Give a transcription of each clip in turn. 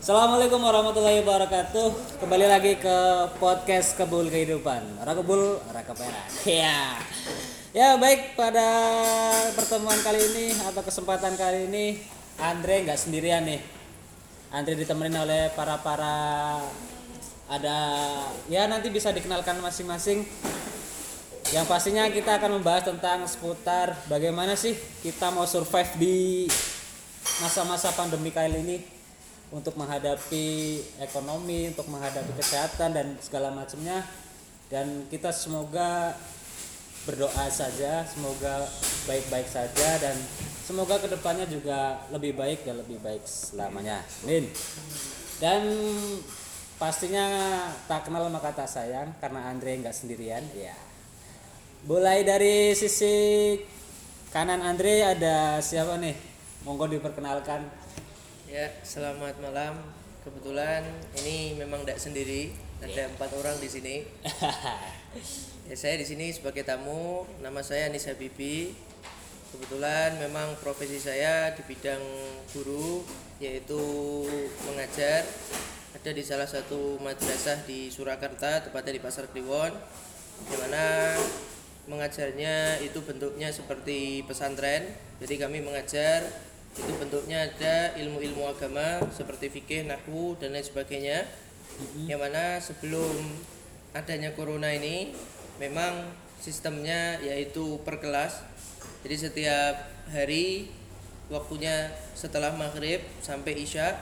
Assalamualaikum warahmatullahi wabarakatuh. Kembali lagi ke podcast Kebul Kehidupan. Orang kebul, orang keperak. Ya. Ya baik pada pertemuan kali ini atau kesempatan kali ini Andre nggak sendirian nih. Andre ditemenin oleh para para ada ya nanti bisa dikenalkan masing-masing. Yang pastinya kita akan membahas tentang seputar bagaimana sih kita mau survive di masa-masa pandemi kali ini untuk menghadapi ekonomi, untuk menghadapi kesehatan dan segala macamnya. Dan kita semoga berdoa saja, semoga baik-baik saja dan semoga ke depannya juga lebih baik dan lebih baik selamanya. Amin. Dan pastinya tak kenal maka tak sayang karena Andre nggak sendirian. Ya. Mulai dari sisi kanan Andre ada siapa nih? Monggo diperkenalkan. Ya, selamat malam. Kebetulan ini memang tidak sendiri, ada empat orang di sini. Ya, saya di sini sebagai tamu. Nama saya Anissa Bibi. Kebetulan memang profesi saya di bidang guru, yaitu mengajar. Ada di salah satu madrasah di Surakarta, tepatnya di Pasar Kliwon, di mana mengajarnya itu bentuknya seperti pesantren. Jadi kami mengajar itu bentuknya ada ilmu-ilmu agama seperti fikih, nahwu dan lain sebagainya. Yang mana sebelum adanya corona ini memang sistemnya yaitu per kelas. Jadi setiap hari waktunya setelah maghrib sampai isya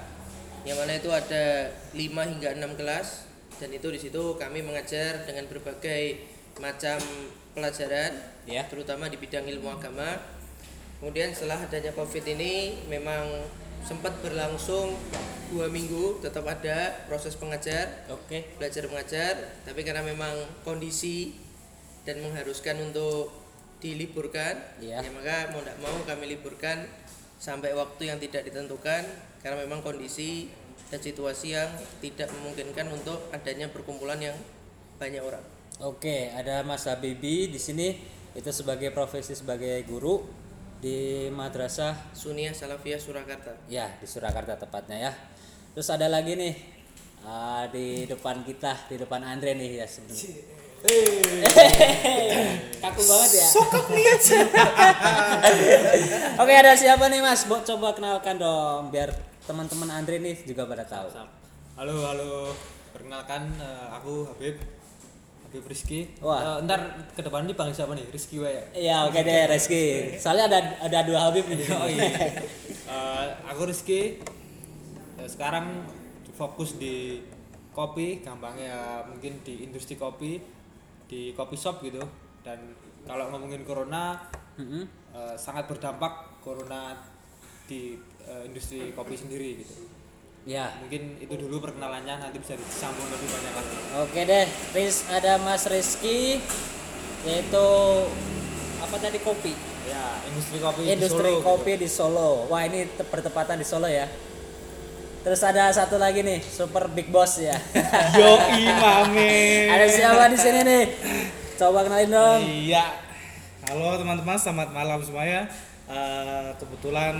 yang mana itu ada 5 hingga 6 kelas dan itu di situ kami mengajar dengan berbagai macam pelajaran Ya. terutama di bidang ilmu agama kemudian setelah adanya covid ini memang sempat berlangsung dua minggu tetap ada proses pengajar Oke. belajar mengajar tapi karena memang kondisi dan mengharuskan untuk diliburkan Iya. ya maka mau tidak mau kami liburkan sampai waktu yang tidak ditentukan karena memang kondisi dan situasi yang tidak memungkinkan untuk adanya perkumpulan yang banyak orang Oke, ada Mas Habibi di sini itu sebagai profesi sebagai guru di madrasah Sunia Salafiyah Surakarta ya di Surakarta tepatnya ya. Terus ada lagi nih ah, di depan kita, di depan Andre nih ya sebenarnya. Kaku banget ya. Sokak Oke, ada siapa nih Mas? Bo, coba kenalkan dong biar teman-teman Andre nih juga pada tahu. Halo, halo. Perkenalkan eh, aku Habib. Habib Rizky. Wah. Eh, ntar ke depan ini panggil siapa nih? Rizky wae ya. Iya, oke deh Reski. Soalnya ada ada dua Habib nih. Oh iya. Eh, aku Rizky. Eh, sekarang fokus di kopi, gampangnya mungkin di industri kopi, di kopi shop gitu. Dan kalau ngomongin corona Mm-mm. eh, sangat berdampak corona di eh, industri kopi sendiri gitu. Ya. Mungkin itu dulu perkenalannya nanti bisa disambung lebih banyak lagi. Oke deh, Riz ada Mas Rizky yaitu apa tadi kopi? Ya, industri kopi di Industri Solo, kopi di Solo. Wah, ini te- bertepatan di Solo ya. Terus ada satu lagi nih, Super Big Boss ya. Yo imame. ada siapa di sini nih? Coba kenalin dong. Iya. Halo teman-teman, selamat malam semuanya. Eh, kebetulan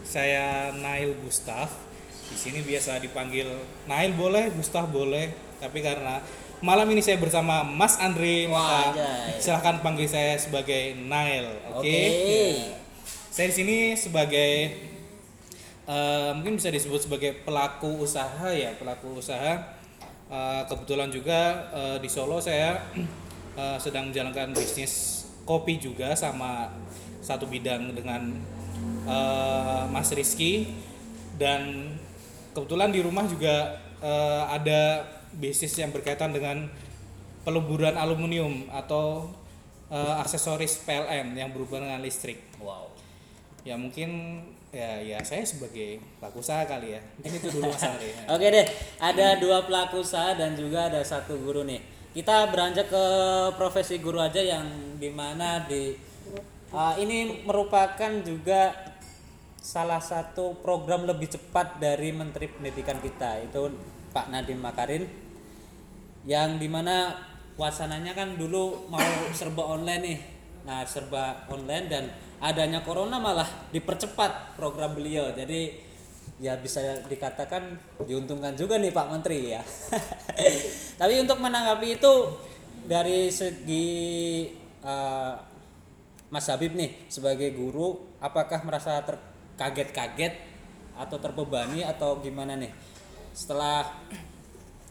saya Nail Gustaf. Di sini biasa dipanggil Nail boleh, Gustaf boleh. Tapi karena malam ini saya bersama Mas Andre, Wah, maka silahkan panggil saya sebagai Nail. Oke. Oke. Saya di sini sebagai eh, mungkin bisa disebut sebagai pelaku usaha ya, pelaku usaha. Eh, kebetulan juga eh, di Solo saya eh, sedang menjalankan bisnis kopi juga sama satu bidang dengan eh, Mas Rizky dan kebetulan di rumah juga eh, ada bisnis yang berkaitan dengan peluburan aluminium atau eh, aksesoris PLN yang berhubungan dengan listrik Wow. ya mungkin ya ya saya sebagai pelaku usaha kali ya mungkin itu dulu mas Ari ya. Oke deh, ada dua pelaku usaha dan juga ada satu guru nih. Kita beranjak ke profesi guru aja yang di mana di ah, ini merupakan juga salah satu program lebih cepat dari Menteri Pendidikan kita itu Pak Nadiem Makarin yang di mana wacananya kan dulu mau serba online nih nah serba online dan adanya corona malah dipercepat program beliau jadi ya bisa dikatakan diuntungkan juga nih Pak Menteri ya. Tapi untuk menanggapi itu dari segi eh, Mas Habib nih sebagai guru, apakah merasa terkaget-kaget atau terbebani atau gimana nih? Setelah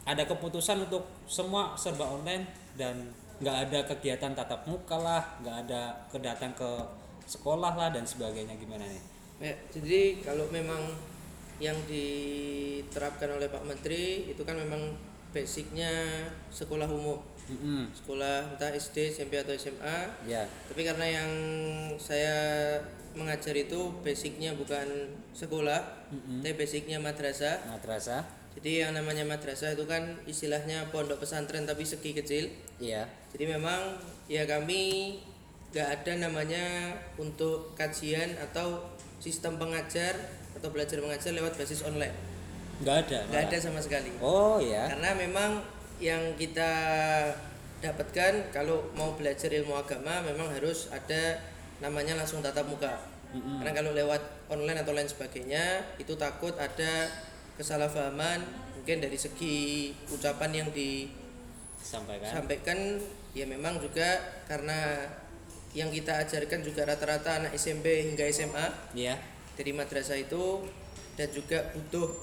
ada keputusan untuk semua serba online dan nggak ada kegiatan tatap muka lah, nggak ada kedatang ke sekolah lah dan sebagainya gimana nih? Ya, jadi kalau memang yang diterapkan oleh Pak Menteri itu kan memang basicnya sekolah umum, Mm-mm. sekolah entah SD, SMP atau SMA. Ya, Tapi karena yang saya mengajar itu basicnya bukan sekolah, tapi basicnya madrasah. madrasah. Jadi yang namanya madrasah itu kan istilahnya pondok pesantren tapi segi kecil. Iya. Jadi memang ya kami nggak ada namanya untuk kajian atau sistem pengajar atau belajar mengajar lewat basis online. Nggak ada. Nggak ada sama sekali. Oh ya. Karena memang yang kita dapatkan kalau mau belajar ilmu agama memang harus ada namanya langsung tatap muka. Karena kalau lewat online atau lain sebagainya itu takut ada kesalahpahaman mungkin dari segi ucapan yang Sampaikan. disampaikan ya memang juga karena yang kita ajarkan juga rata-rata anak SMP hingga SMA Iya. dari madrasah itu dan juga butuh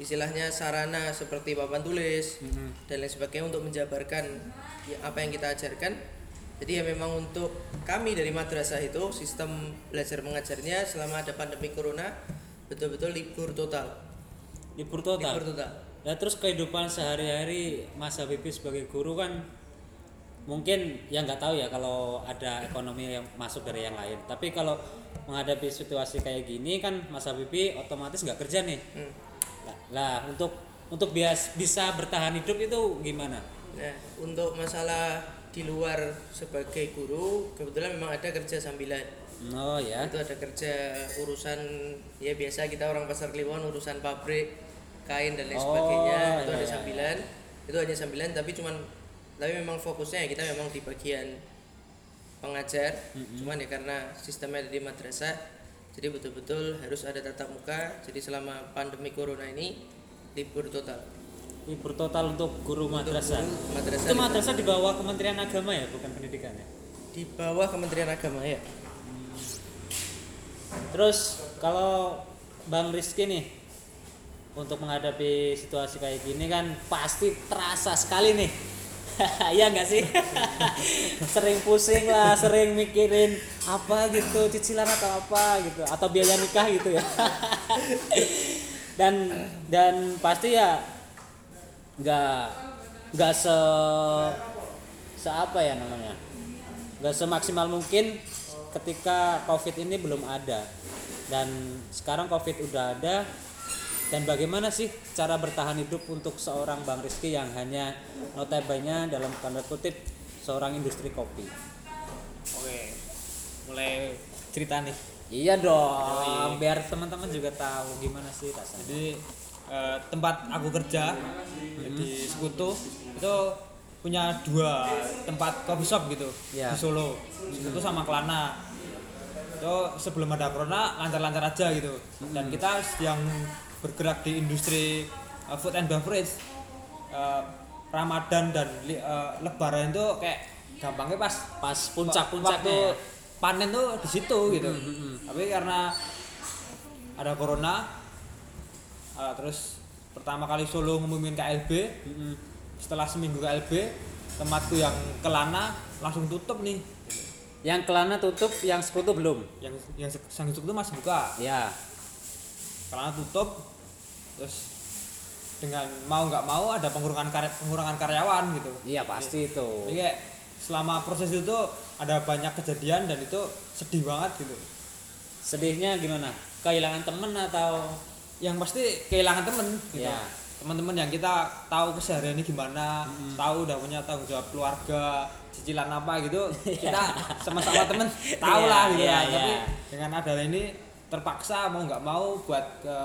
istilahnya sarana seperti papan tulis dan lain sebagainya untuk menjabarkan ya, apa yang kita ajarkan jadi ya memang untuk kami dari madrasah itu sistem belajar mengajarnya selama ada pandemi corona betul-betul libur total Libur total. libur total Ya terus kehidupan sehari-hari Mas Habibie sebagai guru kan mungkin ya nggak tahu ya kalau ada ekonomi yang masuk dari yang lain. Tapi kalau menghadapi situasi kayak gini kan Mas Habibie otomatis nggak kerja nih. Hmm. Lah, untuk untuk bias bisa bertahan hidup itu gimana? Nah, untuk masalah di luar sebagai guru, kebetulan memang ada kerja sambilan. Oh ya. Itu ada kerja urusan ya biasa kita orang pasar Kliwon urusan pabrik, kain dan lain Oh, sebagainya. Itu iya, ada iya. sambilan. Itu hanya sambilan tapi cuman tapi memang fokusnya ya kita memang di bagian pengajar. Cuman ya karena sistemnya ada di madrasah jadi betul-betul harus ada tatap muka. Jadi selama pandemi corona ini libur total. Libur total untuk guru madrasah. guru madrasah Itu madrasah di bawah Kementerian Agama ya, bukan pendidikan ya. Di bawah Kementerian Agama ya. Terus kalau Bang Rizky nih untuk menghadapi situasi kayak gini kan pasti terasa sekali nih. Iya nggak sih? sering pusing lah, sering mikirin apa gitu, cicilan atau apa gitu, atau biaya nikah gitu ya. dan dan pasti ya nggak nggak se se apa ya namanya nggak semaksimal mungkin ketika covid ini belum ada dan sekarang covid udah ada dan bagaimana sih cara bertahan hidup untuk seorang Bang Rizky yang hanya notabene dalam tanda kutip seorang industri kopi Oke. Mulai cerita nih. iya dong biar teman-teman juga tahu gimana sih rasanya Jadi eh, tempat aku kerja di Sekutu itu punya dua tempat coffee shop gitu Ya. di Solo. Sekutu sama Kelana. Itu sebelum ada corona lancar-lancar aja gitu. Dan kita yang bergerak di industri eh, food and beverage eh, Ramadan dan eh, Lebaran itu kayak gampangnya pas pas waktu puncak-puncaknya ya. panen tuh di situ gitu. Tapi karena ada corona, uh, terus pertama kali Solo ngumumin KLB, setelah seminggu KLB, tempatku yang kelana langsung tutup nih. yang kelana tutup yang sekutu belum Yang yang sang itu masih buka, ya kelana tutup, terus dengan mau nggak mau ada pengurangan karya, pengurangan karyawan gitu. iya pasti itu Jadi kayak selama proses itu ada banyak kejadian dan itu sedih banget gitu. sedihnya gimana kehilangan temen atau yang pasti kehilangan temen gitu. Ya. teman-teman yang kita tahu kesehariannya gimana tahu udah punya tanggung jawab keluarga cicilan apa gitu kita sama-sama temen tahu Iya, lah gitu iya, kan. tapi iya. dengan adanya ini terpaksa mau nggak mau buat ke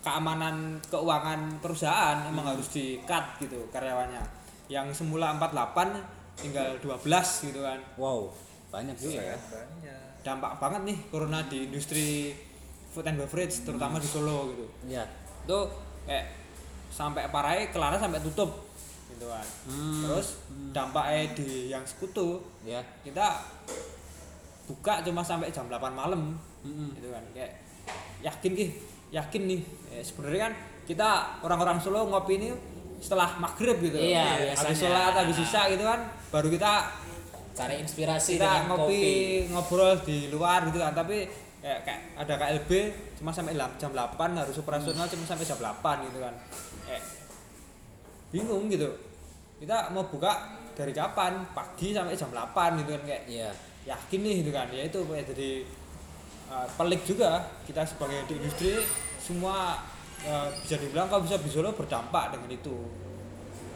keamanan keuangan perusahaan emang harus di cut gitu karyawannya. Yang semula 48 tinggal 12 gitu kan. Wow banyak juga ya. Dampak banget nih corona di industri food and beverage terutama di Solo gitu. Iya. itu kayak sampai parai kelara sampai tutup gitu kan. Hmm. terus dampaknya di yang sekutu Ya. kita buka cuma sampai jam 8 malam Mm-mm. gitu kan. Kayak yakin ki yakin nih. Eh, sebenarnya kan kita orang-orang Solo ngopi ini setelah maghrib gitu. Iya, habis biasanya. sholat habis sisa gitu kan baru kita Cari inspirasi kita dengan ngopi kopi. ngobrol di luar gitu kan. Tapi kayak, kayak ada KLB cuma sampai jam 8 harus operasional cuma sampai jam 8 gitu kan. Kayak bingung gitu. Kita mau buka dari kapan? Pagi sampai jam 8 gitu kan kayak Iya. yakin nih gitu kan. Ya itu kayak jadi uh, pelik juga kita sebagai di industri semua uh, bisa dibilang kalau bisa di Solo berdampak dengan itu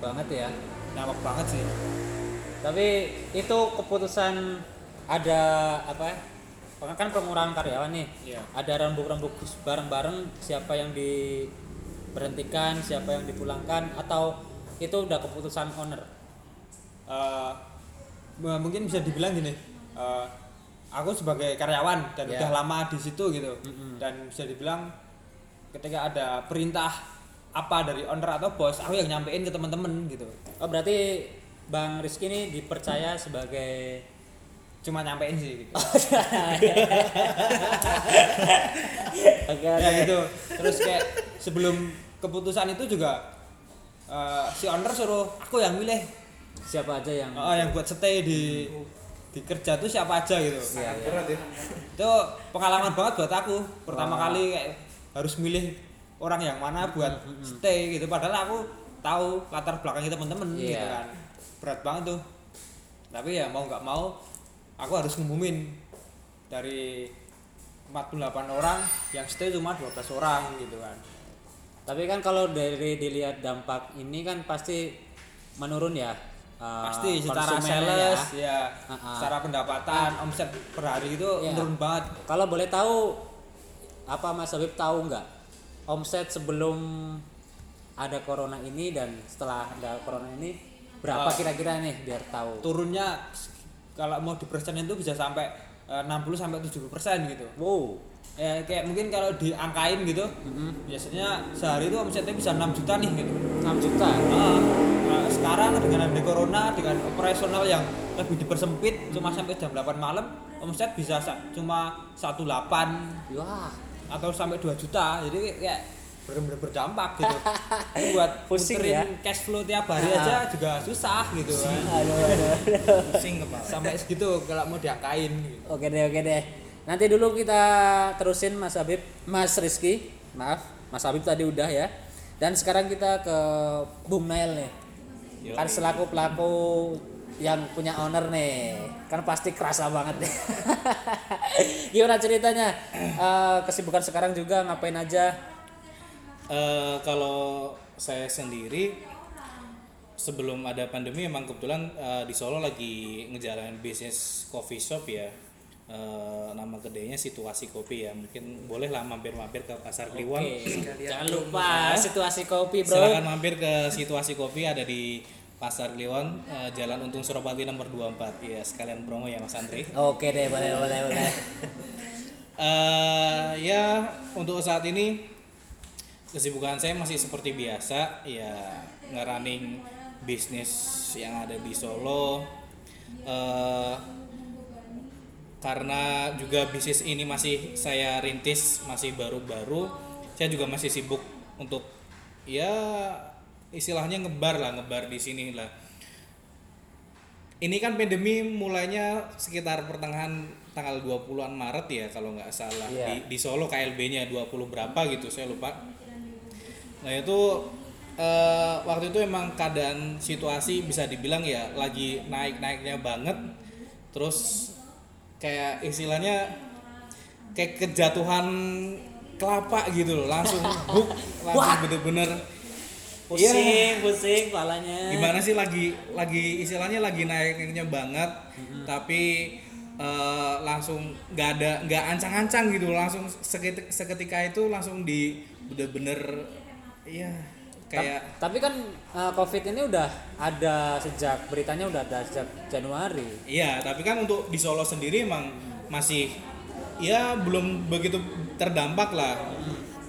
Banget ya. nampak banget sih Tapi itu keputusan ada apa? ya? Kan pengurangan karyawan nih. Iya. Ada rembuk-rembuk bareng-bareng siapa yang diberhentikan, siapa yang dipulangkan atau itu udah keputusan owner. uh, mungkin bisa dibilang gini uh, aku sebagai karyawan dan Ya. udah lama di situ gitu. Dan bisa dibilang ketika ada perintah apa dari owner atau bos aku yang nyampein ke teman-teman gitu. Oh berarti Bang Rizky ini dipercaya sebagai cuma nyampein sih gitu. Oke, ya gitu. Terus kayak sebelum keputusan itu juga uh, si owner suruh aku yang milih. Siapa aja yang uh, yang buat stay di di kerja tuh siapa aja gitu Iya, iya. berat ya itu pengalaman banget buat aku pertama Wah. kali kayak harus milih orang yang mana buat stay gitu padahal aku tahu latar belakangnya temen-temen gitu Iya. kan berat banget tuh tapi ya mau nggak mau aku harus ngumumin dari 48 orang yang stay cuma 12 orang gitu kan Tapi kan kalau dari dilihat dampak ini kan pasti menurun ya. Eh, pasti secara konsumennya sales ya, Ah-ah. secara pendapatan omset per hari itu Iya. menurun banget Kalau boleh tahu apa Mas Habib tahu nggak omset sebelum ada corona ini dan setelah ada corona ini berapa Ah. kira-kira nih biar tahu. turunnya kalau mau di persen itu bisa sampai eh, 60 sampai 70 persen gitu Wow. ya kayak mungkin kalau diangkain gitu biasanya sehari itu omsetnya bisa 6 juta nih gitu 6 juta. Nah, nah, sekarang dengan ada corona dengan operasional yang lebih dipersempit cuma sampai jam 8 malam omset bisa sa- cuma 18 Wah. atau sampai 2 juta jadi kayak benar-benar berdampak gitu Ini buat Pusing ya. cash flow tiap hari aja juga susah gitu kan Aduh, aduh, aduh. pusing kepala sampai segitu kalau mau diangkain gitu. Oke deh, oke deh. Nanti dulu kita terusin Mas Habib, Mas Rizky. Maaf, Mas Habib tadi udah ya. Dan sekarang kita ke Bung Nail nih. Yo. Kan selaku pelaku yang punya owner nih, kan pasti kerasa banget deh. Gimana ceritanya? Eh, kesibukan sekarang juga ngapain aja? Eh, kalau saya sendiri sebelum ada pandemi emang kebetulan eh, di Solo lagi ngejalanin bisnis coffee shop ya. Eh, nama kedainya situasi kopi ya mungkin bolehlah mampir-mampir ke pasar Kliwon jangan lupa situasi kopi bro. silakan mampir ke situasi kopi ada di pasar Kliwon eh, Jalan Untung Suropati nomor 24 ya sekalian promo ya Mas Andri Oke deh, boleh, boleh, boleh. eh ya untuk saat ini kesibukan saya masih seperti biasa ya ngerunning bisnis yang ada di Solo eh karena juga bisnis ini masih saya rintis masih baru-baru saya juga masih sibuk untuk ya istilahnya ngebar lah ngebar di sini lah ini kan pandemi mulainya sekitar pertengahan tanggal 20-an Maret ya kalau nggak salah Iya. di, di Solo KLB-nya 20 berapa gitu saya lupa. Nah itu eh, waktu itu emang keadaan situasi bisa dibilang ya lagi naik-naiknya banget. Terus kayak istilahnya kayak kejatuhan kelapa gitu loh langsung buk langsung bener-bener Pusing, Iya. pusing kepalanya. gimana sih lagi lagi istilahnya lagi naiknya banget tapi eh, langsung nggak ada nggak ancang-ancang gitu langsung seketika, seketika itu langsung di bener-bener iya kayak Tapi kan uh, COVID ini udah ada sejak beritanya udah ada sejak Januari. iya tapi kan untuk di Solo sendiri emang masih ya belum begitu terdampak lah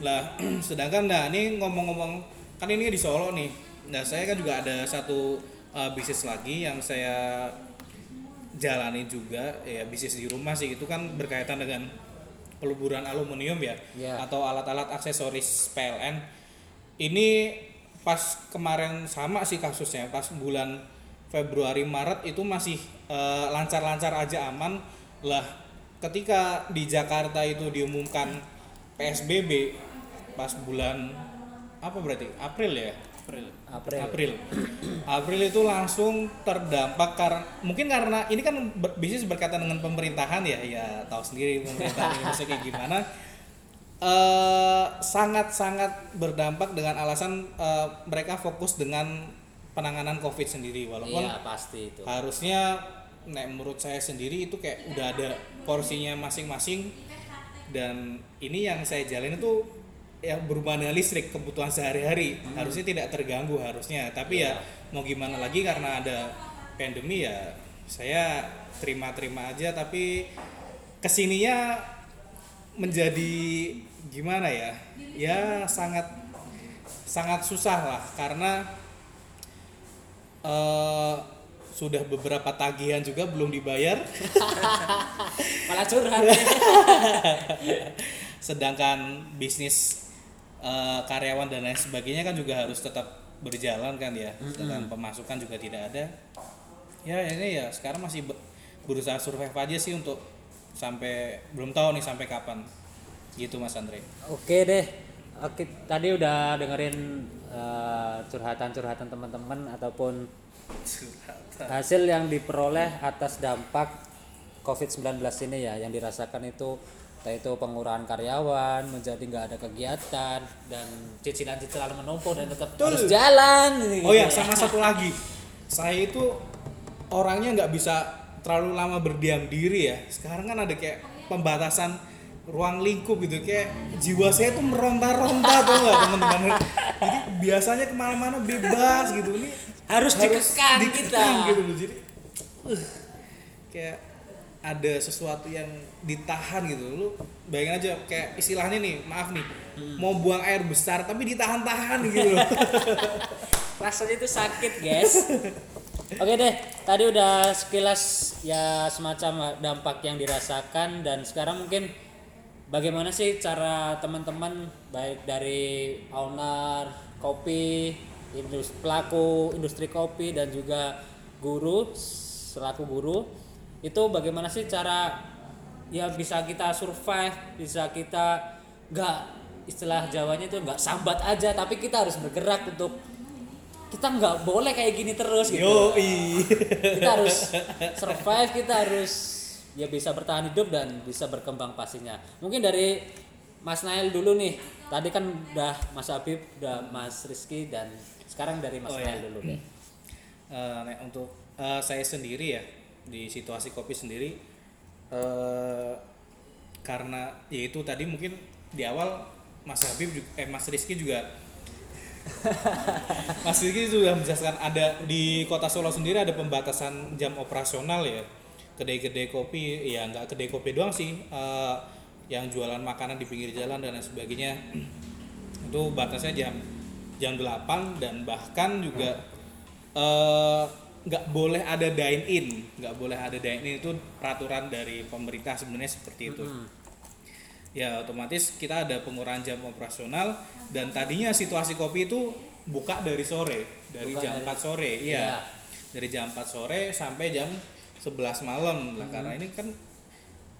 lah sedangkan nah ini ngomong-ngomong kan ini di Solo nih nah saya kan juga ada satu uh, bisnis lagi yang saya jalani juga ya bisnis di rumah sih itu kan berkaitan dengan peluburan aluminium ya Ya. atau alat-alat aksesoris PLN ini pas kemarin sama sih kasusnya pas bulan Februari Maret itu masih eh, lancar-lancar aja aman. Lah ketika di Jakarta itu diumumkan PSBB pas bulan apa berarti? April ya? April. April. April. April itu langsung terdampak karena mungkin karena ini kan ber- bisnis berkaitan dengan pemerintahan ya? Ya tahu sendiri pemerintahan Indonesia kayak gimana eh sangat-sangat berdampak dengan alasan eh, mereka fokus dengan penanganan COVID sendiri. Walaupun Iya pasti itu. harusnya nek menurut saya sendiri itu kayak udah ada porsinya masing-masing. Dan ini yang saya jalin itu ya berhubungan dengan listrik kebutuhan sehari-hari. Harusnya tidak terganggu harusnya. Tapi ya mau gimana lagi karena ada pandemi ya saya terima-terima aja. Tapi ke sininya menjadi gimana ya? Ya sangat sangat susah lah karena eh sudah beberapa tagihan juga belum dibayar. Malah curhat. sedangkan bisnis eh, karyawan dan lain sebagainya kan juga harus tetap berjalan kan ya? Sedangkan pemasukan juga tidak ada. Ya ini ya sekarang masih be- berusaha survive aja sih untuk sampai belum tahu nih sampai kapan gitu mas Andre Oke deh. Oke, tadi udah dengerin eh, curhatan-curhatan teman-teman ataupun hasil yang diperoleh atas dampak COVID-19 ini ya yang dirasakan itu entah itu pengurangan karyawan menjadi nggak ada kegiatan dan cicilan-cicilan menumpuk dan tetap Betul. harus jalan Oh ya, gitu sama satu lagi. Saya itu orangnya nggak bisa terlalu lama berdiam diri ya. Sekarang kan ada kayak pembatasan ruang lingkup gitu. Kayak jiwa saya tuh meronta-ronta tuh nggak teman-teman? Jadi biasanya ke mana-mana bebas gitu. Ini Harus dikekang dikekang kita. gitu loh. Jadi uh, kayak ada sesuatu yang ditahan gitu. Lu bayangin aja kayak istilahnya nih maaf nih mau buang air besar tapi ditahan-tahan gitu loh. Rasanya itu sakit guys. Oke deh tadi udah sekilas ya semacam dampak yang dirasakan dan sekarang mungkin bagaimana sih cara teman-teman baik dari owner kopi industri pelaku industri kopi dan juga guru selaku guru itu bagaimana sih cara ya bisa kita survive bisa kita nggak istilah Jawanya itu nggak sambat aja tapi kita harus bergerak untuk kita nggak boleh kayak gini terus gitu Yoi. kita harus survive kita harus ya bisa bertahan hidup dan bisa berkembang pastinya. Mungkin dari Mas Nail dulu nih. Tadi kan udah Mas Habib udah Mas Rizky dan sekarang dari Mas Oh, Nail ya. dulu deh. Eh, nek untuk eh, saya sendiri ya di situasi kopi sendiri eh karena ya itu tadi mungkin di awal Mas Habib juga, eh Mas Rizky juga Mas Rizky sudah menjelaskan ada di kota Solo sendiri ada pembatasan jam operasional ya kedai-kedai kopi ya nggak kedai kopi doang sih eh, yang jualan makanan di pinggir jalan dan lain sebagainya. Itu batasnya jam jam 8 dan bahkan juga nggak boleh ada dine in nggak boleh ada dine in itu peraturan dari pemerintah sebenarnya seperti itu. Ya otomatis kita ada pengurangan jam operasional dan tadinya situasi kopi itu buka dari sore dari Buka jam dari- 4 sore Iya. iya. Dari jam 4 sore sampai jam 11 malam lah karena ini kan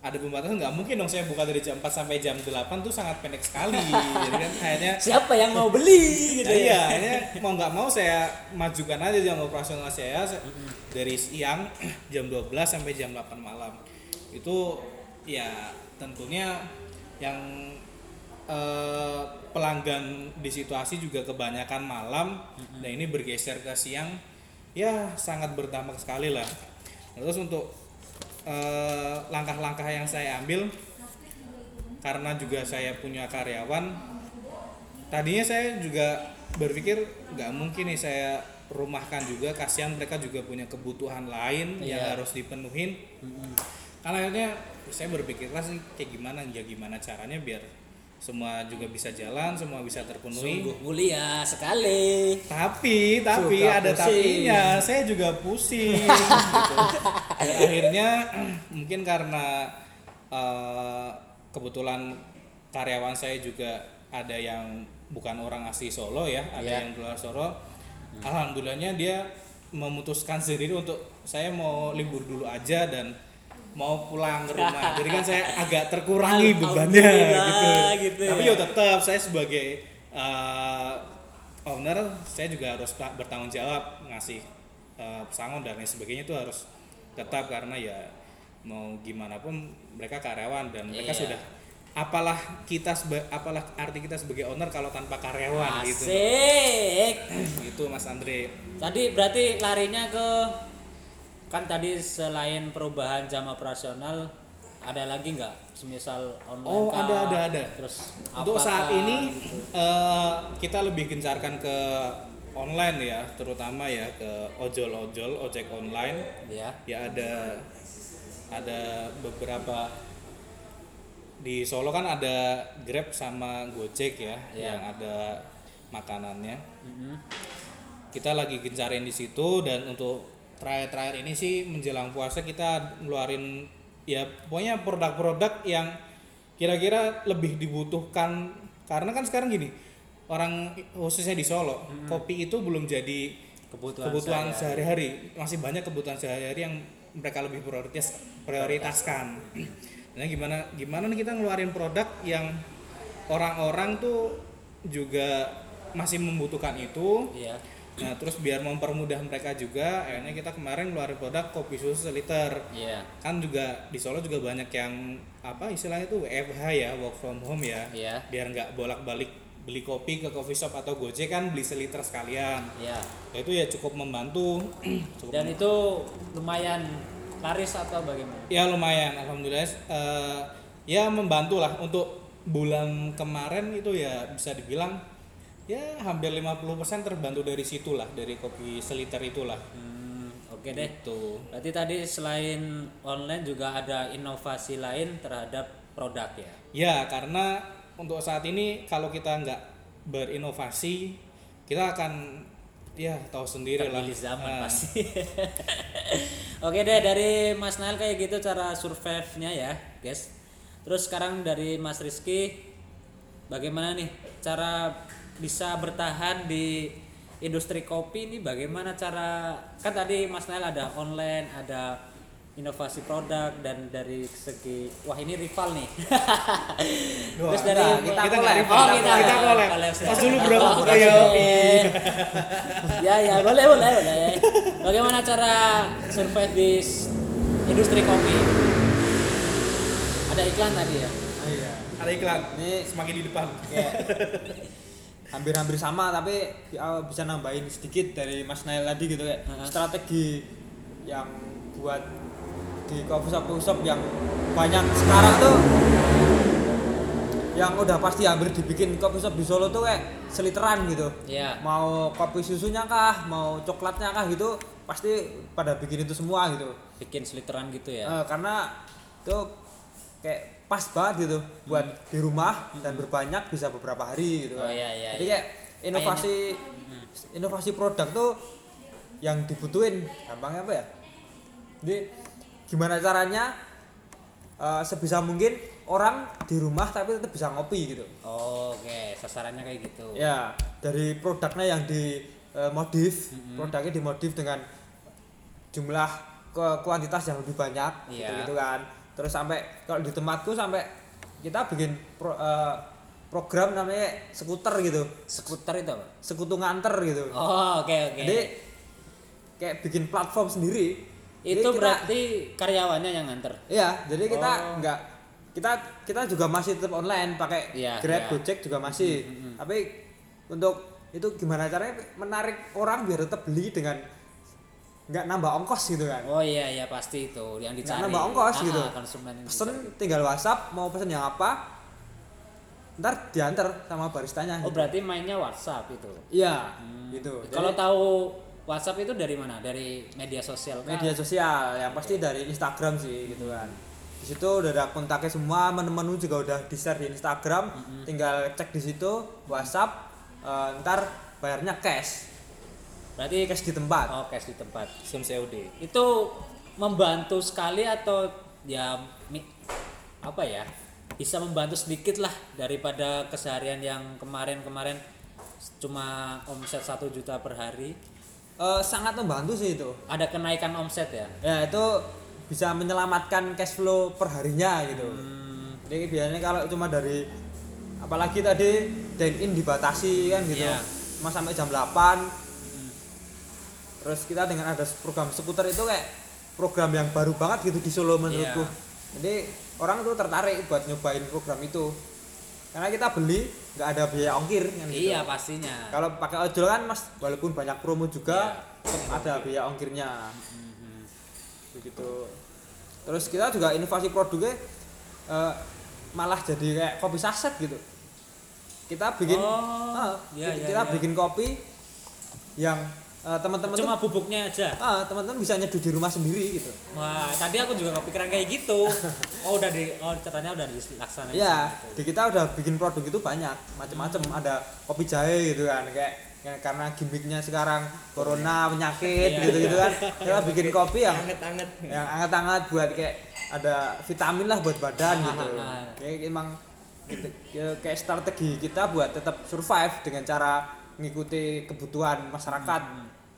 ada pembatasan nggak mungkin dong saya buka dari jam 4 sampai jam 8 tuh sangat pendek sekali jadi kan akhirnya siapa yang mau beli gitu Nah, iya, ya akhirnya mau nggak mau saya majukan aja jam operasional saya se- dari siang jam 12 sampai jam 8 malam. Itu ya tentunya yang eh, pelanggan di situasi juga kebanyakan malam dan ini bergeser ke siang ya sangat berdampak sekali lah. Terus untuk eh, langkah-langkah yang saya ambil karena juga saya punya karyawan tadinya saya juga berpikir nggak mungkin nih saya rumahkan juga kasihan mereka juga punya kebutuhan lain yang Iya. harus dipenuhin karena akhirnya saya berpikir nih kayak gimana ya gimana caranya biar semua juga bisa jalan semua bisa terpenuhi Sungguh mulia sekali. tapi tapi Suka ada pusing. tapinya saya juga pusing gitu. Dan akhirnya mungkin karena eh, kebetulan karyawan saya juga ada yang bukan orang asli Solo ya ada Iya. yang di luar Solo alhamdulillahnya dia memutuskan sendiri untuk saya mau libur dulu aja dan mau pulang ke rumah jadi kan saya agak terkurangi bebannya gitu, gitu tapi ya. ya tetap saya sebagai eh, owner saya juga harus ta- bertanggung jawab ngasih eh, pesangon dan lain sebagainya itu harus tetap karena ya mau gimana pun mereka karyawan dan mereka Iya. sudah apalah kita seba- apalah arti kita sebagai owner kalau tanpa karyawan gitu Asik. gitu Mas Andre Tadi berarti larinya ke kan tadi selain perubahan jam operasional ada lagi nggak semisal online Oh kah? ada ada ada. terus Untuk saat ini gitu? eh, kita lebih gencarkan ke online ya, terutama ya ke ojol-ojol, ojek online. ya Ya ada ada beberapa di Solo kan ada Grab sama Gojek ya, Iya. yang ada makanannya. Mhm. Kita lagi gencarin di situ dan untuk terakhir-terakhir ini sih menjelang puasa kita ngeluarin ya pokoknya produk-produk yang kira-kira lebih dibutuhkan. Karena kan sekarang gini orang khususnya di Solo kopi itu belum jadi Kebutuhan kebutuhan sehari-hari. masih banyak kebutuhan sehari-hari yang mereka lebih prioritas prioritaskan. Nah gimana gimana nih kita ngeluarin produk yang orang-orang tuh juga masih membutuhkan itu? Iya Nah, terus biar mempermudah mereka juga, akhirnya kita kemarin ngeluarin produk kopi susu seliter. iya Kan juga di Solo juga banyak yang apa istilahnya itu WFH ya, work from home ya. Iya. Biar nggak bolak-balik beli kopi ke coffee shop atau Gojek kan beli seliter sekalian. iya Nah, itu ya cukup membantu. cukup dan itu lumayan laris atau bagaimana ya lumayan, alhamdulillah. eh, ya membantu lah untuk bulan kemarin itu ya bisa dibilang ya hampir 50% terbantu dari situlah dari kopi seliter itulah. Hmm, oke deh. Gitu. berarti tadi selain online juga ada inovasi lain terhadap produk ya? Ya, karena untuk saat ini kalau kita nggak berinovasi, kita akan ya tahu sendiri lah. zaman Nah, pasti. Oke deh dari Mas Nail kayak gitu cara survive-nya ya guys. Terus sekarang dari Mas Rizky bagaimana nih cara bisa bertahan di industri kopi ini bagaimana cara kan tadi Mas Nail ada online ada inovasi produk dan dari segi wah ini rival nih Wah, terus dari enggak, kita kita collab, oh kita- kita collab. Pas dulu bro, Oke, ayo. oke. ya ya boleh boleh boleh bagaimana cara survive di industri kopi ada iklan tadi ya iya ada iklan. Ini semakin di depan. kayak hampir-hampir sama tapi ya, bisa nambahin sedikit dari Mas Nail tadi gitu kayak Heeh. strategi yang buat di coffee shop coffee shop yang banyak sekarang tuh yang udah pasti hampir dibikin coffee shop di Solo tuh kayak seliteran gitu Iya. mau kopi susunya kah mau coklatnya kah gitu pasti pada bikin itu semua gitu bikin seliteran gitu ya Eh, karena itu kayak pas banget gitu buat di rumah dan berbanyak bisa beberapa hari gitu Oh, iya, iya, Jadi iya. kayak inovasi inovasi produk tuh yang dibutuhin gampangnya apa ya? Jadi gimana caranya eh, sebisa mungkin orang di rumah tapi tetap bisa ngopi gitu. Oh, oke sasarannya kayak gitu Ya, dari produknya yang di eh, modif, produknya dimodif dengan jumlah ke kuantitas yang lebih banyak Iya. gitu, gitu kan. Terus sampai kalau di tempatku sampai kita bikin pro- eh, program namanya skuter gitu. skuter itu apa Sekutu nganter gitu. oh oke oke Jadi kayak bikin platform sendiri. Jadi itu kita- berarti karyawannya yang nganter Iya, jadi kita Oh. nggak kita kita juga masih tetap online pakai Iya, Grab, iya. Gojek juga masih. Tapi untuk itu gimana caranya menarik orang biar tetap beli dengan nggak nambah ongkos gitu kan. oh iya iya pasti itu yang Nggak dicari nambah ongkos Ah, gitu. konsumen yang Pesen dicari. tinggal WhatsApp mau pesen yang apa. Ntar diantar sama baristanya. oh gitu. berarti mainnya WhatsApp itu Iya, gitu. Jadi, Kalau tahu WhatsApp itu dari mana? Dari media sosial kah? media sosial yang pasti dari Instagram sih gitu kan. di situ udah ada kontaknya semua menu-menu juga udah di share di Instagram tinggal cek di situ WhatsApp eh, ntar bayarnya cash Berarti cash di tempat oh, cash di tempat. Sistem COD. Itu membantu sekali atau ya apa ya? Bisa membantu sedikit lah daripada keseharian yang kemarin-kemarin cuma omset satu juta per hari. Eh, sangat membantu sih itu Ada kenaikan omset ya. ya itu bisa menyelamatkan cash flow perharinya gitu Hmm, jadi biasanya kalau cuma dari apalagi tadi dine in dibatasi kan gitu Iya. cuma sampai jam 8 terus kita dengan ada program skuter itu kayak program yang baru banget gitu di Solo menurutku Iya. jadi orang tuh tertarik buat nyobain program itu karena kita beli nggak ada biaya ongkir kan gitu. iya pastinya. kalau pakai ojol kan mas walaupun banyak promo juga tetap ada biaya ongkirnya begitu terus kita juga inovasi produknya eh, malah jadi kayak kopi saset gitu kita bikin Oh, ah, iya, iya, kita iya. bikin kopi yang eh, teman-teman tuh Cuma bubuknya aja. ah, teman-teman bisa nyeduh di rumah sendiri gitu Wah, tadi aku juga kepikiran kayak gitu. Oh, udah di oh katanya udah dilaksanain. Iya, di kita udah bikin produk itu banyak, macam-macam. Hmm. Ada kopi jahe gitu kan, kayak, kayak karena gimmicknya sekarang corona penyakit Iya, gitu-gitu kan. Kita bikin kopi yang Anget-anget. yang hangat-hangat buat kayak ada vitamin lah buat badan gitu. Ah, ah. Kayak emang gitu, ya kayak strategi kita buat tetap survive dengan cara mengikuti kebutuhan masyarakat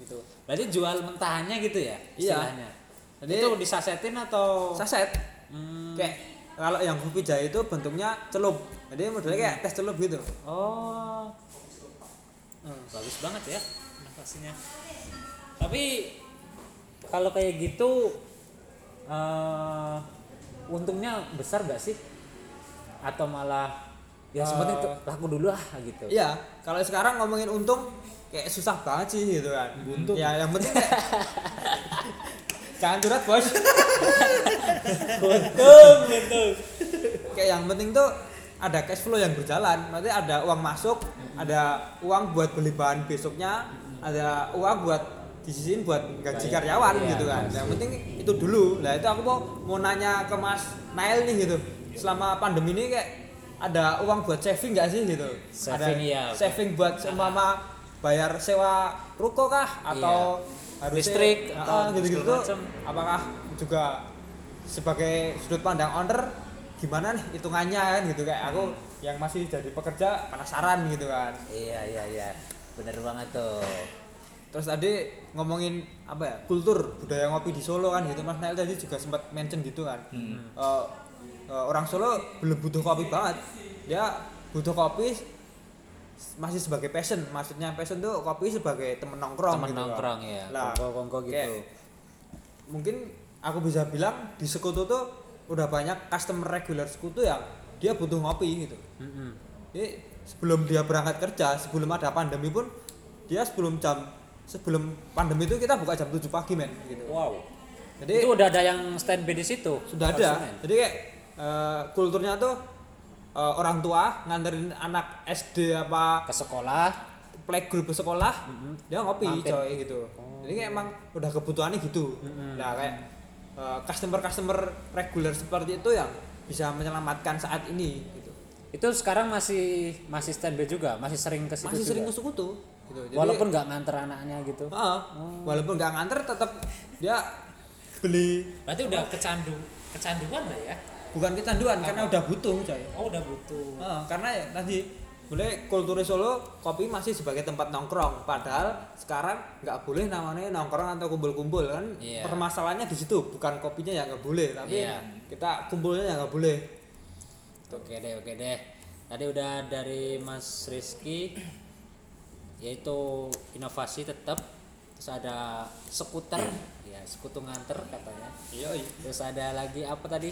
gitu. Berarti jual mentahannya gitu ya Iya. istilahnya. Dan Jadi- itu disasetin atau Saset Hmm, kayak kalau yang kopi jahe itu bentuknya celup. Jadi modelnya kayak tes celup gitu. Oh. Hmm. Bagus banget ya inovasinya. Tapi kalau kayak gitu eh untungnya besar gak sih? Atau malah ya sebenarnya Eh, laku dulu ah gitu. Iya, kalau sekarang ngomongin untung kayak susah banget sih gitu kan. Untung. Ya yang penting kayak Jangan curhat, Bos. Untung untung. kayak yang penting tuh ada cash flow yang berjalan. Nanti ada uang masuk, ada uang buat beli bahan besoknya, ada uang buat disisihin buat gaji karyawan Iya, gitu kan. Yang penting itu dulu. Nah, itu aku mau mau nanya ke Mas Nail nih gitu. Selama pandemi ini kayak ada uang buat saving nggak sih gitu? Saving, ada iya. saving buat seumpama bayar sewa ruko kah atau Iya. Listrik Ah, atau gitu-gitu macam. apakah juga sebagai sudut pandang owner gimana nih hitungannya kan gitu kayak aku yang masih jadi pekerja penasaran gitu kan Iya iya iya. Bener banget tuh. terus tadi ngomongin apa ya kultur budaya ngopi di Solo kan gitu Mas Nail tadi juga sempat mention gitu kan Eh, eh, orang Solo belum butuh kopi banget dia butuh kopi masih sebagai passion maksudnya passion tuh kopi sebagai temen nongkrong Temen gitu kan. nongkrong ya. Lah, Kongko-kongko gitu. kayak mungkin aku bisa bilang di sekutu tuh udah banyak customer regular sekutu yang dia butuh ngopi gitu Mm-mm. jadi sebelum dia berangkat kerja sebelum ada pandemi pun dia sebelum jam sebelum pandemi itu kita buka jam 7 pagi men gitu Wow. jadi itu udah ada yang standby di situ. sudah ada konsumen. jadi kayak eh, kulturnya tuh eh, orang tua nganterin anak SD apa ke sekolah. playgroup sekolah dia ngopi Mampir. coy gitu. Jadi kayak emang udah kebutuhannya gitu. Nah kayak customer customer reguler seperti itu yang bisa menyelamatkan saat ini gitu. Itu sekarang masih masih standby juga? Masih sering ke situ masih juga? sering ke sekutu gitu. Jadi- walaupun nggak nganter anaknya gitu? Ah, walaupun nggak nganter tetap dia beli berarti udah kecandu kecanduan lah ya bukan kecanduan karena udah butuh coy oh udah butuh. Ah, karena ya tadi boleh kultur Solo kopi masih sebagai tempat nongkrong. Padahal sekarang nggak boleh namanya nongkrong atau kumpul-kumpul kan? Iya. permasalahannya di situ bukan kopinya yang nggak boleh tapi Iya. kita kumpulnya yang nggak boleh. Oke deh oke deh. Tadi udah dari Mas Rizky yaitu inovasi tetap terus ada skuter ya sekutu nganter katanya. Iya terus ada lagi apa tadi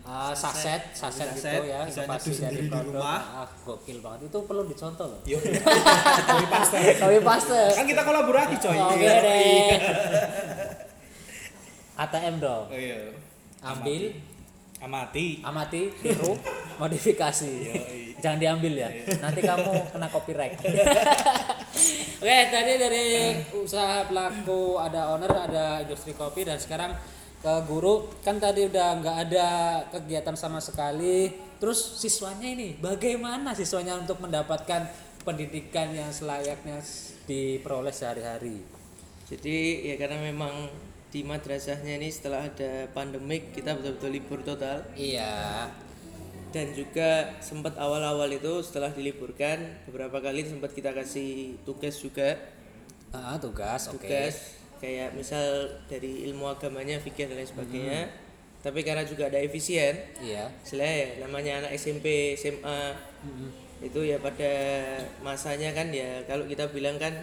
Ah, saset, saset, Saset, gitu ya, bisa inovasi dari di produk. rumah. Ah, gokil banget. Itu perlu dicontoh loh. Yo. Kopi pasta. Kopi paste. Kan kita kolaborasi coy. Oke deh. ATM dong. Oh iya. Ambil, Amati. amati, tiru, modifikasi. Jangan diambil ya. Nanti kamu kena copyright. Oke, tadi dari usaha pelaku ada owner, ada industri kopi dan sekarang ke guru kan tadi udah nggak ada kegiatan sama sekali. Terus siswanya ini bagaimana siswanya untuk mendapatkan pendidikan yang selayaknya diperoleh sehari-hari? Jadi ya karena memang di madrasahnya ini setelah ada pandemik kita betul-betul libur total. Iya. Dan juga sempat awal-awal itu setelah diliburkan beberapa kali sempat kita kasih tugas juga. Ah, tugas oke. Tugas kayak misal dari ilmu agamanya fikih dan lain sebagainya. Tapi karena juga ada efisien iya. Istilahnya ya namanya anak SMP SMA itu ya pada masanya kan ya kalau kita bilang kan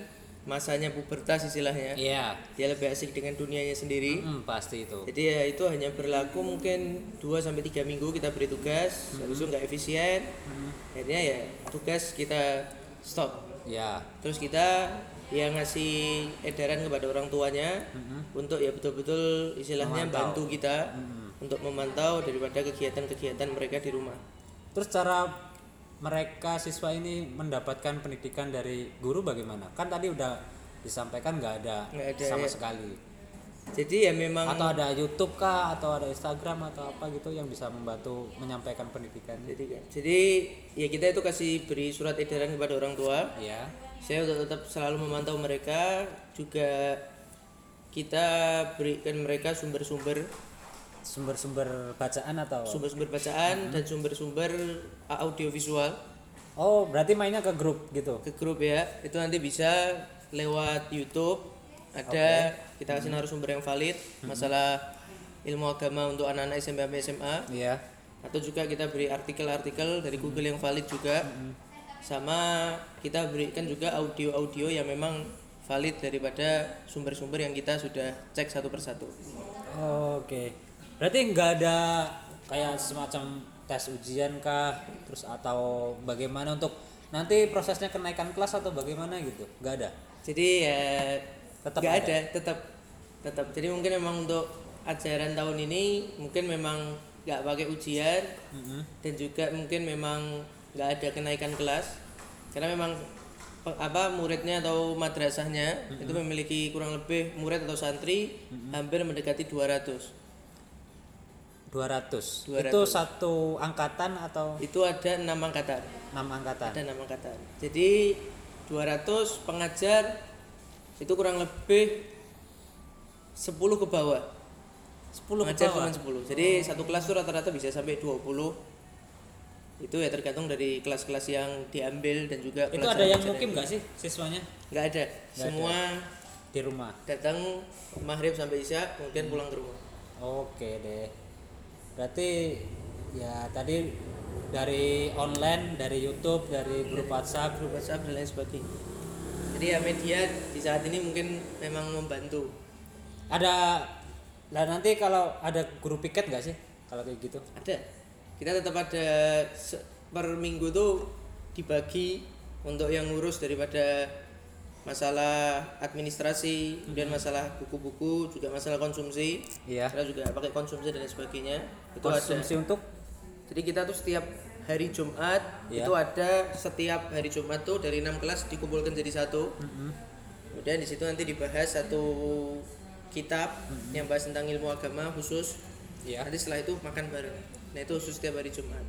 masanya pubertas istilahnya iya. dia lebih asik dengan dunianya sendiri. Hmm, pasti itu. Jadi ya itu hanya berlaku mungkin 2 sampai tiga minggu kita beri tugas habis itu nggak efisien. Akhirnya ya tugas kita stop. Ya. Terus kita ya ngasih edaran kepada orang tuanya untuk ya betul-betul istilahnya bantu kita untuk memantau daripada kegiatan-kegiatan mereka di rumah. Terus cara mereka siswa ini mendapatkan pendidikan dari guru bagaimana? Kan tadi udah disampaikan nggak ada, ada, sama ya. sekali jadi ya memang atau ada YouTube kah atau ada Instagram atau apa gitu yang bisa membantu menyampaikan pendidikan? Jadi jadi ya kita itu kasih beri surat edaran kepada orang tua. Ya saya untuk tetap selalu memantau mereka juga kita berikan mereka sumber-sumber sumber-sumber bacaan atau? sumber-sumber bacaan dan sumber-sumber audiovisual. Oh berarti mainnya ke grup gitu? Ke grup ya. Itu nanti bisa lewat YouTube ada kita kasih narasumber yang valid masalah ilmu agama untuk anak-anak SMP sampai SMA. Iya. Atau juga kita beri artikel-artikel dari Google yang valid juga. Sama kita berikan juga audio-audio yang memang valid daripada sumber-sumber yang kita sudah cek satu persatu. Oke. Berarti nggak ada kayak semacam tes ujian kah? Terus atau bagaimana untuk nanti prosesnya kenaikan kelas atau bagaimana gitu? Nggak ada? Jadi ya Tetap nggak ada. ada tetap tetap jadi mungkin memang untuk ajaran tahun ini mungkin memang nggak pakai ujian dan juga mungkin memang nggak ada kenaikan kelas. Karena memang apa muridnya atau madrasahnya itu memiliki kurang lebih murid atau santri hampir mendekati 200 200. 200. Itu satu angkatan atau? Itu ada enam angkatan. Enam angkatan? ada enam angkatan. Jadi 200 pengajar itu kurang lebih 10 ke bawah. 10 ke pengajar bawah. cuma 10 jadi satu kelas tuh rata-rata bisa sampai 20 itu ya tergantung dari kelas-kelas yang diambil dan juga Itu ada yang mukim nggak sih siswanya? Nggak ada. Semua di rumah? datang maghrib sampai isya kemudian pulang ke rumah. Oke deh. Berarti ya tadi dari online, dari YouTube, dari grup WhatsApp, grup WhatsApp dan lain sebagainya jadi ya media di saat ini mungkin memang membantu. Ada lah nanti kalau ada guru piket nggak sih? Kalau kayak gitu? ada. Kita tetap ada per minggu tuh dibagi untuk yang ngurus daripada masalah administrasi kemudian masalah buku-buku juga masalah konsumsi. Iya. kita juga pakai konsumsi dan sebagainya. Itu Konsumsi ada untuk? Jadi kita tuh setiap hari Jumat Iya. itu ada setiap hari Jumat tuh dari enam kelas dikumpulkan jadi satu. Kemudian di situ nanti dibahas satu kitab yang bahas tentang ilmu agama khusus. Iya. nanti setelah itu makan bareng. Nah itu khusus setiap hari Jumat.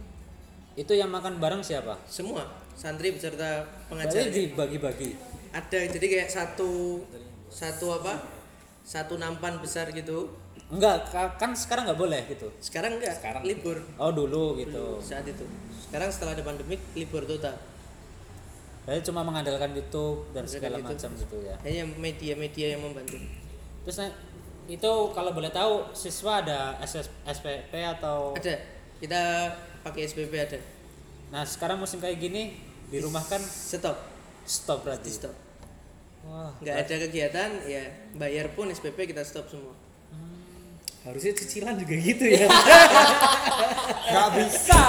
Itu yang makan bareng siapa? semua santri beserta pengajar. Dibagi-bagi. ada jadi kayak satu satu apa? Satu nampan besar gitu Enggak, ka- kan sekarang nggak boleh gitu. sekarang enggak Sekarang. libur Oh dulu gitu. saat itu sekarang setelah ada pandemik libur total Berarti cuma mengandalkan YouTube dan segala YouTube. macam gitu ya. hanya media-media yang membantu Terus nah, itu kalau boleh tahu siswa ada SS, SPP atau ada kita pakai SPP ada Nah, sekarang musim kayak gini di rumah kan stop stop berarti. stop Wah, nggak ada kegiatan ya bayar pun SPP kita stop semua Harusnya cicilan juga gitu ya. nggak bisa.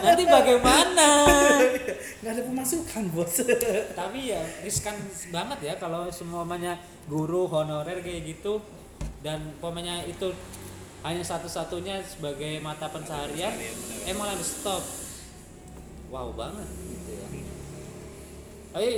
Nanti bagaimana? Nggak ada pemasukan bos. Tapi ya riskan banget ya kalau semuanya guru honorer kayak gitu dan pokoknya itu hanya satu-satunya sebagai mata pencaharian eh malah di stop wow banget gitu ya tapi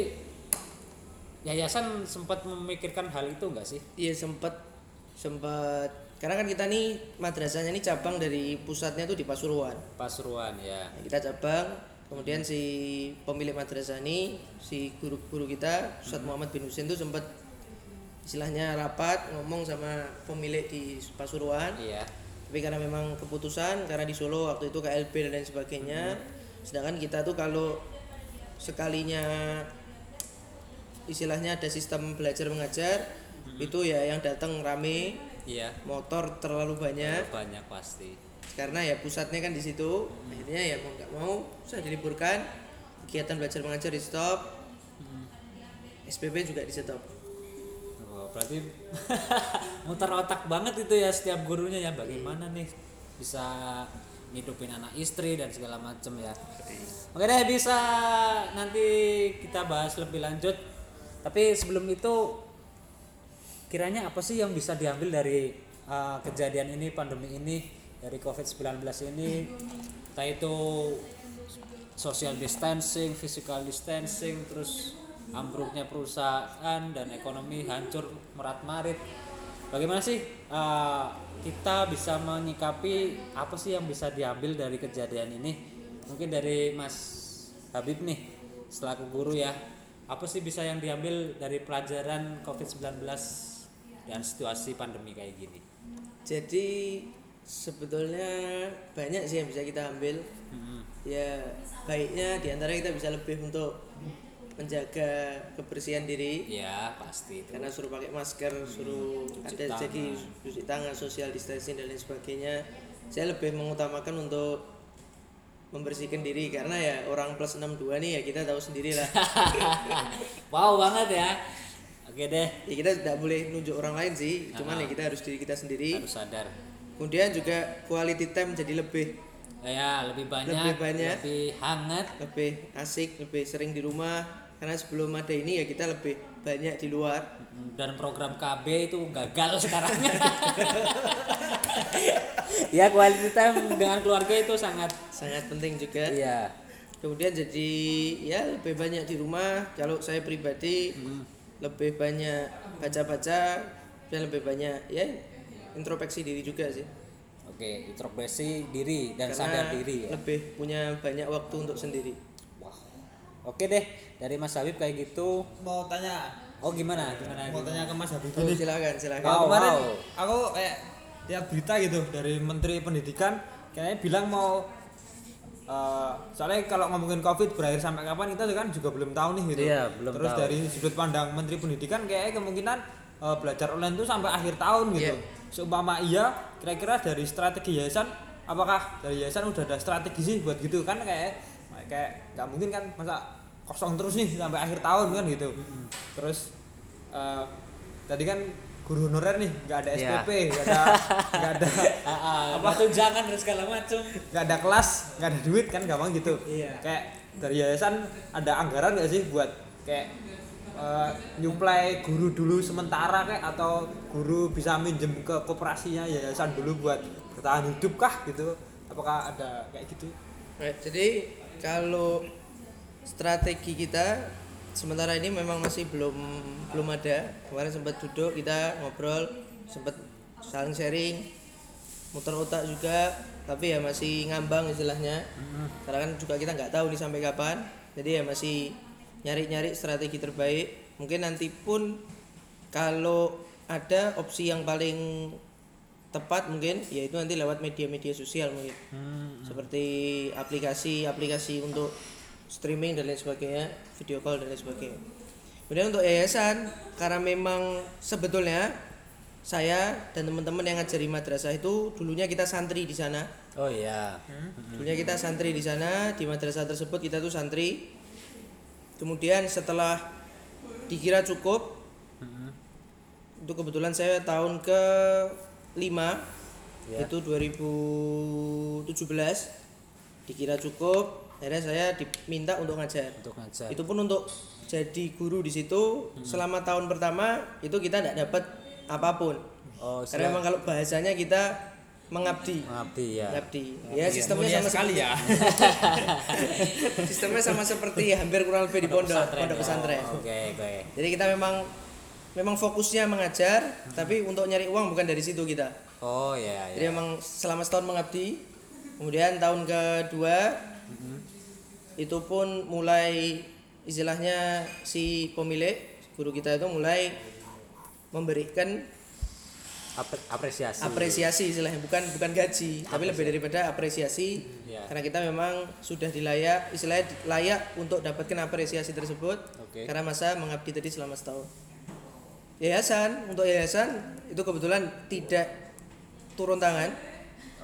yayasan sempat memikirkan hal itu enggak sih iya sempat sempat karena kan kita nih madrasahnya ini cabang dari pusatnya tuh di Pasuruan. Pasuruan ya. Nah, kita cabang kemudian si pemilik madrasah ini si guru-guru kita Ustadz Muhammad bin Husin tuh sempat istilahnya rapat ngomong sama pemilik di Pasuruan. Iya. tapi karena memang keputusan karena di Solo waktu itu KLB dan lain sebagainya. Sedangkan kita tuh kalau sekalinya istilahnya ada sistem belajar mengajar itu ya yang datang rame. Iya. motor terlalu banyak. Banyak pasti. karena ya pusatnya kan di situ. Akhirnya ya mau nggak mau saya diliburkan. Kegiatan belajar mengajar di stop. SPP juga di stop. Oh, berarti muter otak banget itu ya setiap gurunya ya. Bagaimana nih bisa ngidupin anak istri dan segala macem ya. Oke deh bisa nanti kita bahas lebih lanjut. Tapi sebelum itu kiranya apa sih yang bisa diambil dari uh, kejadian ini pandemi ini dari COVID-19 ini entah itu social distancing, physical distancing, terus ambruknya perusahaan dan ekonomi hancur merat-marit. Bagaimana sih uh, kita bisa menyikapi apa sih yang bisa diambil dari kejadian ini? Mungkin dari Mas Habib nih selaku guru ya. Apa sih bisa yang diambil dari pelajaran COVID-19 dan situasi pandemi kayak gini? jadi sebetulnya banyak sih yang bisa kita ambil ya baiknya di antara kita bisa lebih untuk menjaga kebersihan diri Ya pasti itu. karena suruh pakai masker suruh ada tangan. jadi cuci tangan social distancing dan lain sebagainya saya lebih mengutamakan untuk membersihkan diri karena ya orang plus 62 nih ya kita tahu sendiri lah wow banget ya. Oke deh, ya kita tidak boleh nunjuk orang lain sih cuman ya kita harus diri kita sendiri harus sadar. kemudian juga quality time jadi lebih Ya lebih banyak, Lebih banyak. lebih hangat. lebih asik lebih sering di rumah karena sebelum ada ini ya kita lebih banyak di luar dan program KB itu gagal sekarang. ya quality time dengan keluarga itu sangat sangat penting juga iya. kemudian jadi ya lebih banyak di rumah kalau saya pribadi lebih banyak baca-baca dan lebih banyak ya introspeksi diri juga sih Oke, introspeksi diri dan karena sadar diri ya. lebih punya banyak waktu untuk sendiri Wah. Oke deh, dari Mas Habib kayak gitu. mau tanya Oh gimana? Gimana? mau tanya ke Mas Habib oh, silakan silakan Wow, kemarin wow. aku kayak lihat berita gitu dari Menteri Pendidikan kayaknya bilang mau eh, soalnya kalau ngomongin COVID berakhir sampai kapan kita kan juga belum tahu nih gitu. Iya, belum Terus tahu. dari sudut pandang Menteri Pendidikan kayaknya kemungkinan eh, belajar online itu sampai akhir tahun gitu. Iya. Seumpama iya, kira-kira dari strategi yayasan apakah dari yayasan udah ada strategi sih buat gitu kan kayak kayak nggak mungkin kan masa kosong terus nih sampai akhir tahun kan gitu. Terus eh, tadi kan guru honorer nih nggak ada Iya. SPP nggak ada nggak ada apa tuh jangan dan segala macam. nggak ada kelas nggak ada duit kan gampang gitu Iya. kayak dari yayasan ada anggaran nggak sih buat kayak eh, nyuplai guru dulu sementara kayak atau guru bisa minjem ke koperasinya yayasan dulu buat bertahan hidup kah gitu apakah ada kayak gitu Right, jadi kalau strategi kita sementara ini memang masih belum belum ada. Kemarin sempat duduk kita ngobrol, sempat saling sharing, muter otak juga, tapi ya masih ngambang istilahnya. Karena kan juga kita nggak tahu nih sampai kapan. Jadi ya masih nyari-nyari strategi terbaik. Mungkin nanti pun kalau ada opsi yang paling tepat mungkin yaitu nanti lewat media-media sosial mungkin seperti aplikasi-aplikasi untuk streaming dan lain sebagainya video call dan lain sebagainya kemudian untuk yayasan karena memang sebetulnya saya dan teman-teman yang ngajari madrasah itu dulunya kita santri di sana Oh iya. dulunya kita santri di sana di madrasah tersebut kita tuh santri kemudian setelah dikira cukup itu kebetulan saya tahun ke 5 Ya. itu 2017 dikira cukup akhirnya saya diminta untuk ngajar Untuk ngajar. itu pun untuk jadi guru di situ selama tahun pertama itu kita tidak dapat apa pun Oh, karena memang kalau bahasanya kita mengabdi mengabdi ya. mengabdi ya sistemnya sama sekali ya sistemnya sama seperti hampir kurang lebih di pondok Pesantren pondok ya. pesantren Oke, oke. jadi kita memang memang fokusnya mengajar, tapi untuk nyari uang bukan dari situ kita. Oh ya Jadi ya. memang selama setahun mengabdi, kemudian tahun kedua itu pun mulai istilahnya si pemilik guru kita itu mulai memberikan Apre- apresiasi. apresiasi istilahnya bukan bukan gaji tapi lebih daripada apresiasi Ya. karena kita memang sudah dilayak istilahnya layak untuk dapatkan apresiasi tersebut Oke. karena masa mengabdi tadi selama setahun yayasan untuk yayasan itu kebetulan tidak turun tangan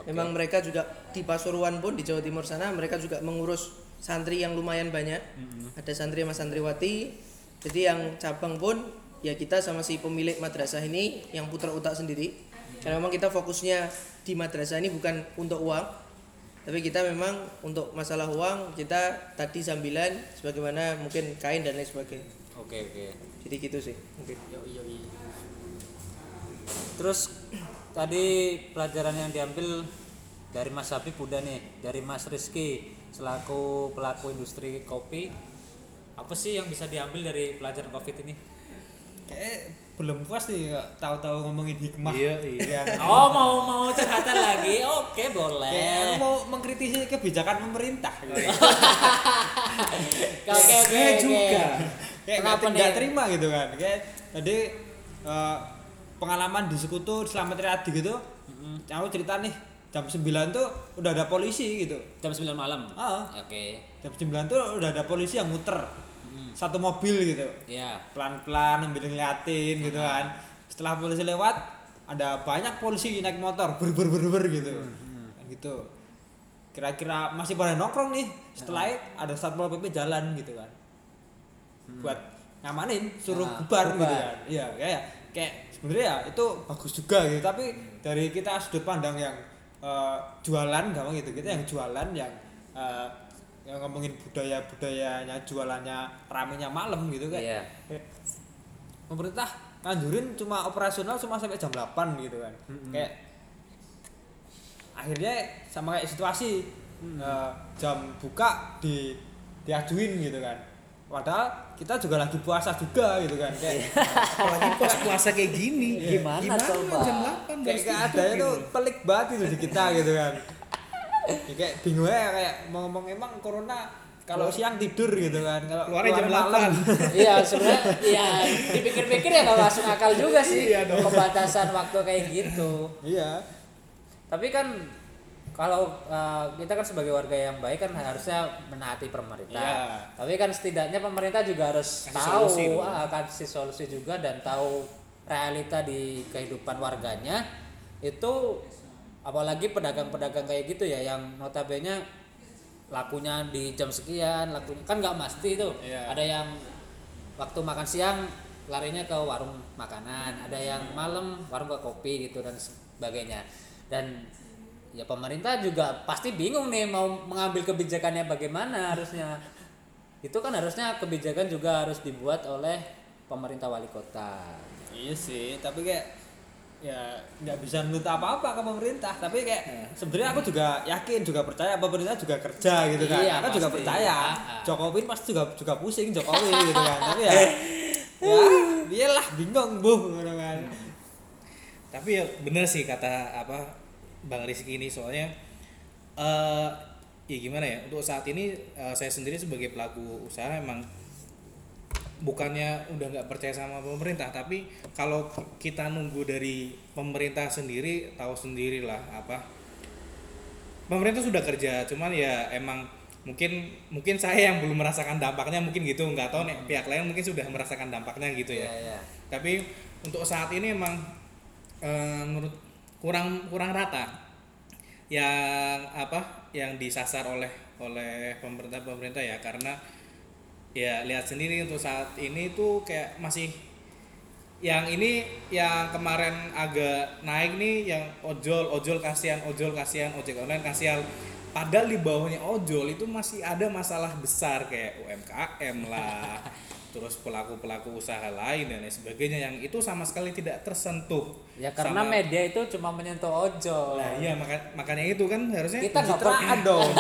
memang mereka juga di Pasuruan pun di Jawa Timur sana mereka juga mengurus santri yang lumayan banyak. Ada santri sama santriwati. Jadi yang cabang pun ya kita sama si pemilik madrasah ini yang putra otak sendiri. Karena memang kita fokusnya di madrasah ini bukan untuk uang. Tapi kita memang untuk masalah uang kita tadi sambilan sebagaimana mungkin kain dan lain sebagainya. Oke oke. jadi gitu sih mungkin. Terus tadi pelajaran yang diambil dari Mas Habib udah nih, dari Mas Rizky selaku pelaku industri kopi. Apa sih yang bisa diambil dari pelajaran Covid ini? kayak belum puas nih nggak tahu-tahu ngomongin hikmah Iya, iya. Oh mau mau curhatan lagi? Oke boleh. kayak mau mengkritisi kebijakan pemerintah gitu. Oke oke Saya oke. juga. kayak nggak terima gitu kan kayak tadi eh, pengalaman di sekutu di Slamet Riyadi gitu aku cerita nih jam 9 tuh udah ada polisi gitu. Jam 9 malam. Ah. Oke. jam 9 tuh udah ada polisi yang muter. Satu mobil gitu. Ya. pelan-pelan ambil ngeliatin gitu kan. Setelah polisi lewat ada banyak polisi naik motor ber ber ber ber gitu. Kan gitu. Kira-kira masih pada nongkrong nih. Setelah itu ada satpol pp jalan gitu kan. Buat ngamanin suruh Ah, bubar gitu kan. Iya kayak kayak sebenarnya ya itu bagus juga gitu. Tapi dari kita sudut pandang yang eh, jualan gampang gitu kita yang jualan yang eh, yang ngomongin budaya budayanya jualannya ramenya malam gitu kan. Kayak pemerintah nganjurin cuma operasional cuma sampai jam 8 gitu kan. Kayak akhirnya sama kayak situasi eh, jam buka di diajuin gitu kan padahal kita juga lagi puasa juga gitu kan kayak Apalagi pas puasa kayak gini. Gimana coba? jam 8 kayak keadaannya tuh pelik banget itu di kita gitu kan Ya, kayak bingung aja kayak mau ngomong emang corona kalau siang tidur gitu kan kalau Keluarnya jam keluar malam. 8. Iya sebenarnya ya dipikir-pikir ya nggak masuk akal juga sih pembatasan waktu kayak gitu. iya Tapi kan kalau uh, kita kan sebagai warga yang baik kan harusnya menaati pemerintah. Iya. Tapi kan setidaknya pemerintah juga harus Kasih tahu solusi dong. ah, kasih solusi juga dan tahu realita di kehidupan warganya itu apalagi pedagang-pedagang kayak gitu ya yang notabene lakunya di jam sekian, lakunya kan nggak pasti itu. Iya. Ada yang waktu makan siang larinya ke warung makanan, ada yang malam warung ke kopi gitu dan sebagainya. Dan ya pemerintah juga pasti bingung nih mau mengambil kebijakannya bagaimana harusnya. Itu kan harusnya kebijakan juga harus dibuat oleh pemerintah wali kota. Iya sih, tapi kayak ya nggak bisa nuntut apa-apa ke pemerintah. Tapi kayak sebenarnya aku juga yakin juga percaya pemerintah juga kerja gitu kan. Iya, Aku juga percaya. Ah, ah. Jokowi pasti juga juga pusing Jokowi gitu kan. Tapi ya ya iyalah bingung bu gitu kan. Tapi ya bener sih kata apa Bang Rizky ini soalnya eh ya gimana ya untuk saat ini eh, saya sendiri sebagai pelaku usaha emang bukannya udah nggak percaya sama pemerintah tapi kalau kita nunggu dari pemerintah sendiri tahu sendirilah apa pemerintah sudah kerja cuman ya emang mungkin mungkin saya yang belum merasakan dampaknya mungkin gitu nggak tahu nih pihak lain mungkin sudah merasakan dampaknya gitu ya Iya, iya. tapi untuk saat ini emang eh, menurut kurang kurang rata. Yang apa yang disasar oleh oleh pemerintah pemerintah ya karena ya lihat sendiri untuk saat ini tuh kayak masih yang ini yang kemarin agak naik nih yang ojol ojol kasihan ojol kasihan ojek online kasihan. Padahal di bawahnya ojol itu masih ada masalah besar kayak UMKM lah terus pelaku pelaku usaha lain dan lain sebagainya yang itu sama sekali tidak tersentuh Ya karena sama- media itu cuma menyentuh ojol. Nah iya maka, makanya itu kan harusnya kita nggak ber- dong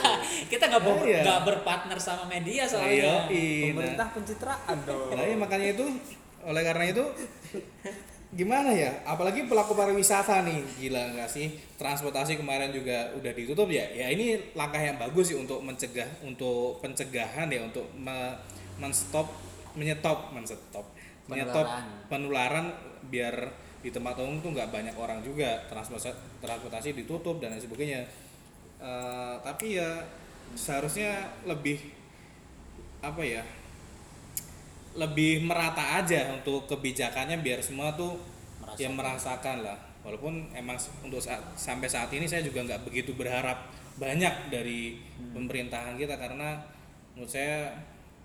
kita nggak ber- Iya. berpartner sama media soalnya. Iya, iya. Pemerintah pencitraan dong. Nah, iya, makanya itu oleh karena itu gimana ya apalagi pelaku pariwisata nih gila nggak sih transportasi kemarin juga udah ditutup ya ya ini langkah yang bagus sih untuk mencegah untuk pencegahan ya untuk me, menstop menyetop menstop menyetop Penularan. biar di tempat umum tuh nggak banyak orang juga. Transportasi transportasi ditutup dan lain sebagainya. Eh, tapi ya seharusnya lebih apa ya lebih merata aja untuk kebijakannya biar semua tuh yang merasakan. lah. Walaupun emang untuk saat, sampai saat ini saya juga nggak begitu berharap banyak dari pemerintahan kita karena menurut saya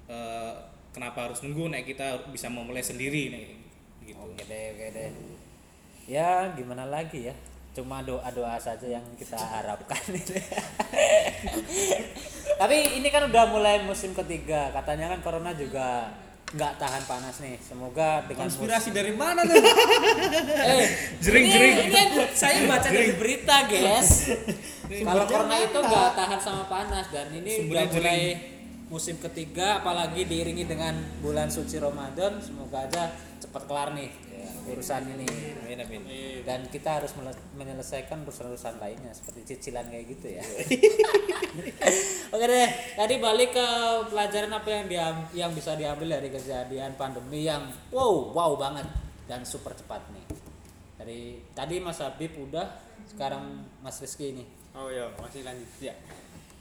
eh, kenapa harus nunggu nek kita bisa memulai sendiri nek gitu Oke deh, oke deh. Ya gimana lagi ya? Cuma doa-doa saja yang kita harapkan. Tapi ini kan udah mulai musim ketiga. Katanya kan corona juga nggak tahan panas nih. Semoga dengan konspirasi musim- dari mana tuh Eh, Jering, ini- jering. Ini, saya baca dari berita, guys. Kalau corona itu nggak tahan sama panas dan ini udah Sumbernya mulai musim ketiga, apalagi diiringi dengan bulan suci Ramadan. Semoga aja cepat kelar nih ya, urusan ini. amin amin Dan kita harus menyelesaikan urusan-urusan lainnya seperti cicilan kayak gitu ya. Oke deh, tadi balik ke pelajaran apa yang diam yang bisa diambil dari kejadian pandemi yang wow wow banget dan super cepat nih. Dari tadi Mas Habib udah, sekarang Mas Rizky ini. oh iya masih lanjut ya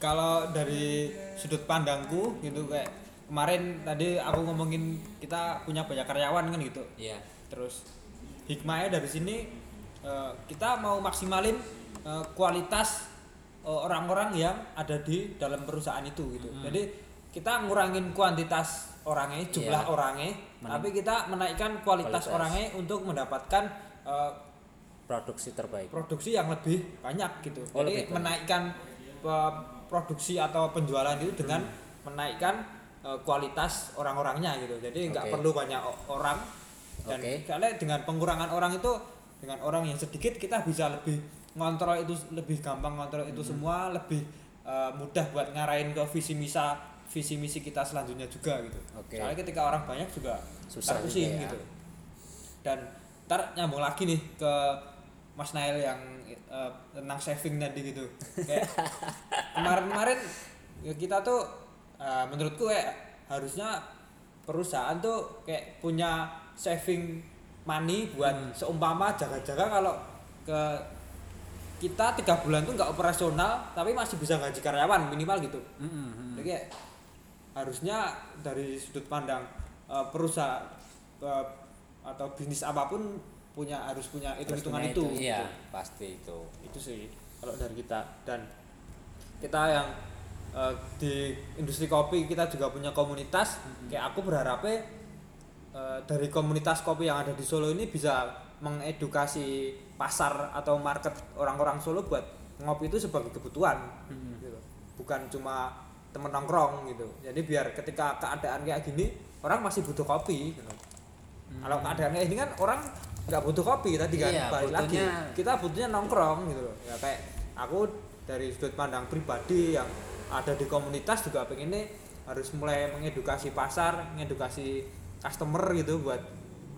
kalau dari sudut pandangku gitu kayak kemarin tadi aku ngomongin kita punya banyak karyawan kan gitu Iya. terus hikmahnya dari sini eh, kita mau maksimalin eh, kualitas eh, orang-orang yang ada di dalam perusahaan itu gitu jadi kita ngurangin kuantitas orangnya jumlah Iya. orangnya tapi kita menaikkan kualitas, Kualitas. orangnya untuk mendapatkan eh, Produksi terbaik. produksi yang lebih banyak gitu Oh, jadi menaikkan produksi atau penjualan itu dengan Hmm. menaikkan eh, kualitas orang-orangnya gitu jadi nggak Oke. perlu banyak orang dan Oke. karena dengan pengurangan orang itu dengan orang yang sedikit kita bisa lebih ngontrol itu lebih gampang ngontrol Hmm. itu semua lebih eh, mudah buat ngarahin ke visi misa visi misi kita selanjutnya juga gitu Oke. soalnya ketika orang banyak juga Susah pusing juga ya. gitu dan ntar nyambung lagi nih ke Mas Nail yang eh, tentang saving tadi gitu. Kayak kemarin-kemarin ya kita tuh eh, menurutku kayak harusnya perusahaan tuh kayak punya saving money buat seumpama jaga-jaga kalau ke kita tiga bulan tuh nggak operasional tapi masih bisa gaji karyawan minimal gitu. Jadi kayak harusnya dari sudut pandang eh, perusahaan eh, atau bisnis apa pun punya harus punya hitung-hitungan Harus itu, punya Iya, gitu. pasti itu. itu sih kalau dari kita dan kita yang eh, di industri kopi kita juga punya komunitas kayak aku berharapnya eh, dari komunitas kopi yang ada di Solo ini bisa mengedukasi pasar atau market orang-orang Solo buat ngopi itu sebagai kebutuhan gitu. bukan cuma temen nongkrong gitu jadi biar ketika keadaan kayak gini orang masih butuh kopi gitu. kalau keadaan kayak gini kan orang nggak butuh kopi tadi kan Iya, balik lagi. kita butuhnya nongkrong gitu loh. Ya kayak aku dari sudut pandang pribadi yang ada di komunitas juga pengennya harus mulai mengedukasi pasar mengedukasi customer gitu buat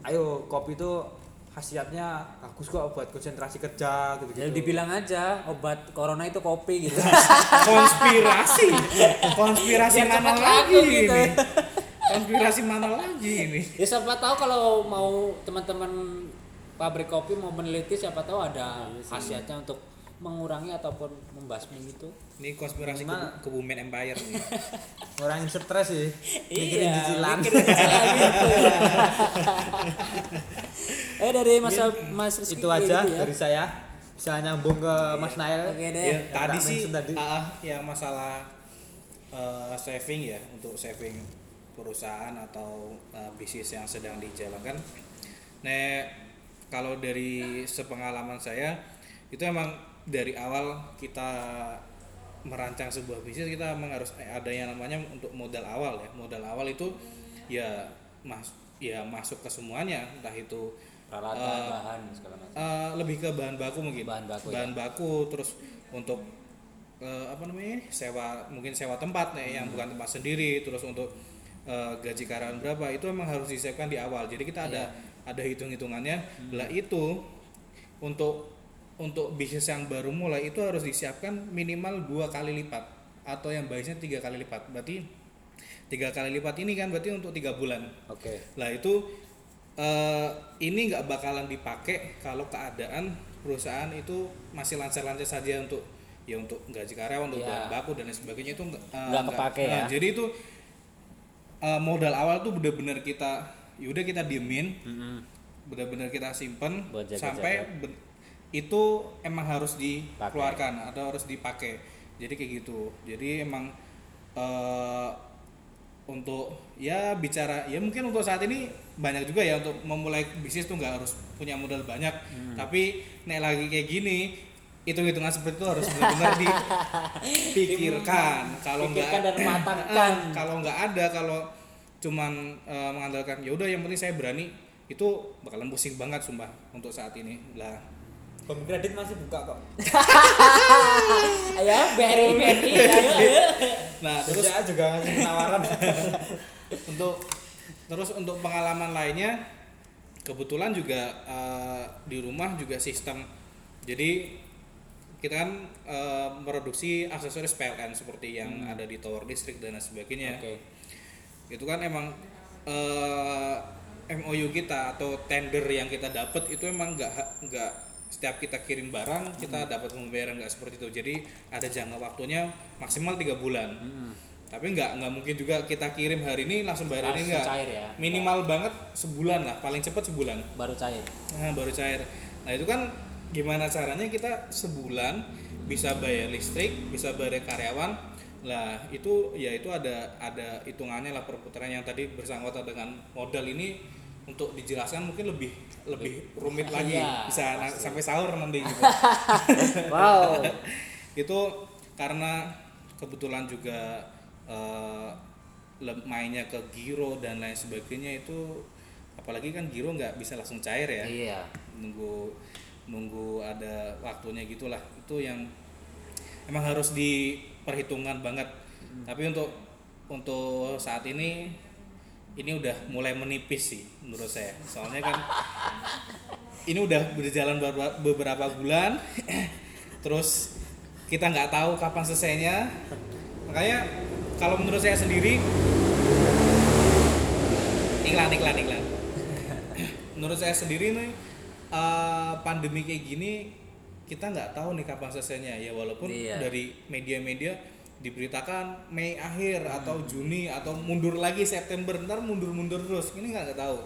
ayo kopi itu khasiatnya bagus kok buat konsentrasi kerja gitu Jadi gitu dibilang aja obat corona itu kopi gitu. konspirasi. Konspirasi Biar mana lagi gitu. ini? Konspirasi mana lagi ini? Ya siapa tahu kalau mau teman-teman pabrik kopi mau meneliti siapa tahu ada khasiatnya untuk mengurangi ataupun membasmi gitu. ini konspirasi Minimal- ke Kebumen Empire nih ngurangin stres sih mikirin Iya, cicilan mikirin cicilan gitu ya. eh dari Mas Mas Rizky itu aja gitu ya. dari saya bisa nyambung ke Mas Nail Oke deh. ya, Yang tadi sih tadi. ah, yang masalah eh, saving ya untuk saving perusahaan atau eh, bisnis yang sedang dijalankan. Nah, kalau dari sepengalaman saya itu emang dari awal kita merancang sebuah bisnis kita memang harus ada yang namanya untuk modal awal ya. Modal awal itu ya mas ya masuk ke semuanya entah itu peralatan eh, bahan segala macam. Eh, lebih ke bahan baku mungkin. Bahan baku, bahan baku terus untuk eh, apa namanya sewa mungkin sewa tempat nih yang bukan tempat sendiri terus untuk eh, gaji karyawan berapa itu emang harus disiapkan di awal. Jadi kita ada ada hitung hitungannya lah itu untuk untuk bisnis yang baru mulai itu harus disiapkan minimal dua kali lipat atau yang baiknya tiga kali lipat berarti tiga kali lipat ini kan berarti untuk tiga bulan Oke. lah itu eh, ini nggak bakalan dipakai kalau keadaan perusahaan itu masih lancar-lancar saja untuk ya untuk gaji karyawan untuk Iya. bahan baku dan lain sebagainya itu nggak eh, Nggak kepake ya. nah, jadi itu eh, modal awal tuh bener-bener kita yaudah kita diemin. Mm-mm. benar-benar kita simpen Buat sampai ben- itu emang harus dikeluarkan atau harus dipakai. Jadi kayak gitu. Jadi emang eh, untuk ya bicara ya mungkin untuk saat ini banyak juga ya untuk memulai bisnis tuh nggak harus punya modal banyak. Hmm. tapi nek lagi kayak gini hitung-hitungan seperti itu harus benar-benar dipikirkan kalau nggak kalau nggak ada kalau cuman eh, mengandalkan ya udah yang penting saya berani itu bakalan pusing banget sumpah untuk saat ini lah Home kredit masih buka kok. Ayo, BRI, BRI, ayo, ayo. nah terus juga ngasih penawaran. untuk terus untuk pengalaman lainnya kebetulan juga eh, di rumah juga sistem jadi kita kan eh, produksi aksesoris PLN seperti yang ada di tower listrik dan lain sebagainya Oke. Itu kan emang eh, MOU kita atau tender yang kita dapat itu emang nggak nggak setiap kita kirim barang kita dapat pembayaran nggak seperti itu. Jadi ada jangka waktunya maksimal tiga bulan. Tapi nggak nggak mungkin juga kita kirim hari ini langsung bayar ini nggak. cair ya. minimal banget sebulan lah paling cepat sebulan. Baru cair. nah, baru cair. Nah itu kan gimana caranya kita sebulan bisa bayar listrik bisa bayar karyawan lah itu ya itu ada ada hitungannya lah perputaran yang tadi bersangkutan dengan modal ini untuk dijelaskan mungkin lebih lebih rumit lagi. Iya, bisa na- sampai sahur nanti gitu. Wow. itu karena kebetulan juga le- mainnya ke giro dan lain sebagainya itu apalagi kan giro nggak bisa langsung cair ya. Iya. nunggu nunggu ada waktunya gitulah. Itu yang emang harus diperhitungkan banget. Tapi untuk untuk saat ini ini udah mulai menipis sih menurut saya. Soalnya kan ini udah berjalan beberapa- beberapa bulan terus kita nggak tahu kapan selesainya. Makanya kalau menurut saya sendiri iklan iklan iklan. Menurut saya sendiri nih eh, pandemi kayak gini kita nggak tahu nih kapan selesainya. Ya walaupun Iya. dari media-media diberitakan Mei akhir atau Juni atau mundur lagi September ntar mundur-mundur terus. Ini nggak nggak tahu.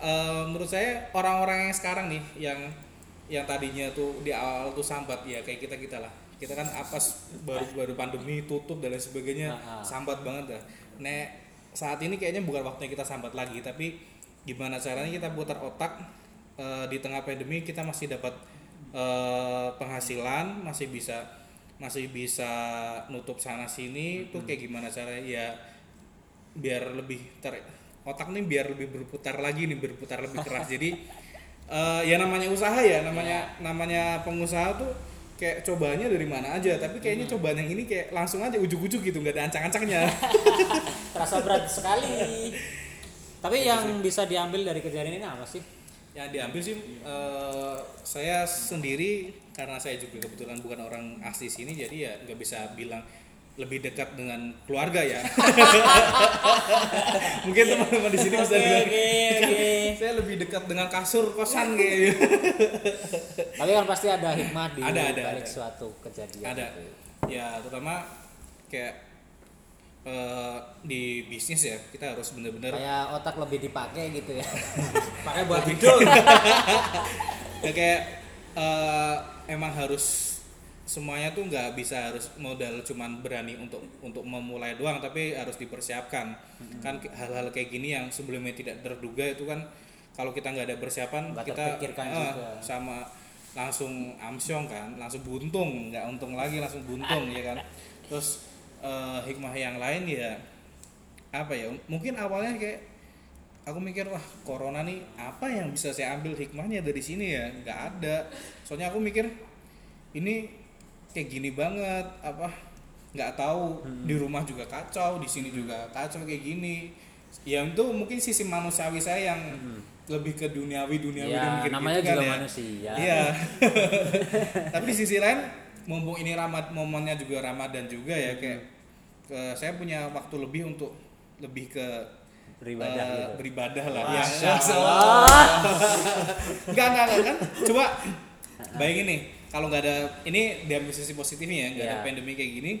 Eh, menurut saya orang-orang yang sekarang nih yang yang tadinya tuh di awal tuh sambat ya kayak kita kita lah. Kita kan apes baru baru pandemi tutup dan lain sebagainya Ah, ah. sambat banget dah. Nek saat ini kayaknya bukan waktunya kita sambat lagi tapi gimana caranya kita putar otak eh, di tengah pandemi kita masih dapat eh, penghasilan masih bisa masih bisa nutup sana sini tuh kayak gimana caranya ya biar lebih ter otak nih biar lebih berputar lagi nih berputar lebih keras. Jadi eh, ya namanya usaha ya namanya namanya pengusaha tuh kayak cobanya dari mana aja tapi kayaknya cobaan yang ini kayak langsung aja ujuk-ujuk gitu nggak ada ancang-ancangnya. Terasa berat sekali. Tapi yang bisa diambil dari kejadian ini apa sih? Yang diambil sih eh, saya sendiri karena saya juga kebetulan bukan orang asli sini jadi ya nggak bisa bilang lebih dekat dengan keluarga ya mungkin teman-teman di sini bisa Oke, bilang oke, oke. saya lebih dekat dengan kasur kosan kayaknya Tapi kan pasti ada hikmah di Ada, ada, balik ada. suatu kejadian. ada gitu. ya terutama kayak eh, di bisnis ya kita harus bener-bener Kayak otak lebih dipakai gitu ya. Pakai buat hidup. ya kayak eh, emang harus semuanya tuh nggak bisa harus modal cuman berani untuk untuk memulai doang tapi harus dipersiapkan kan ke- hal-hal kayak gini yang sebelumnya tidak terduga itu kan kalau kita nggak ada persiapan Nggak kita eh, juga. sama langsung amsyong kan langsung buntung nggak untung lagi langsung buntung ya kan terus eh, hikmah yang lain ya apa ya mungkin awalnya kayak aku mikir wah corona nih apa yang bisa saya ambil hikmahnya dari sini ya? Nggak ada. Soalnya aku mikir ini kayak gini banget apa nggak tahu. Di rumah juga kacau di sini juga kacau kayak gini. Ya itu mungkin sisi manusiawi saya yang lebih ke duniawi duniawi Ya, dan mikir namanya gitu kan juga ya. manusia. iya. Tapi di sisi lain mumpung ini ramad momennya juga ramadan juga ya kayak ke- saya punya waktu lebih untuk lebih ke Beribadah eh, gitu. beribadah lah. Ya Masya enggak enggak enggak kan? Coba bayangin nih kalau nggak ada ini diambil sisi positifnya ya nggak ada Ya. pandemi kayak gini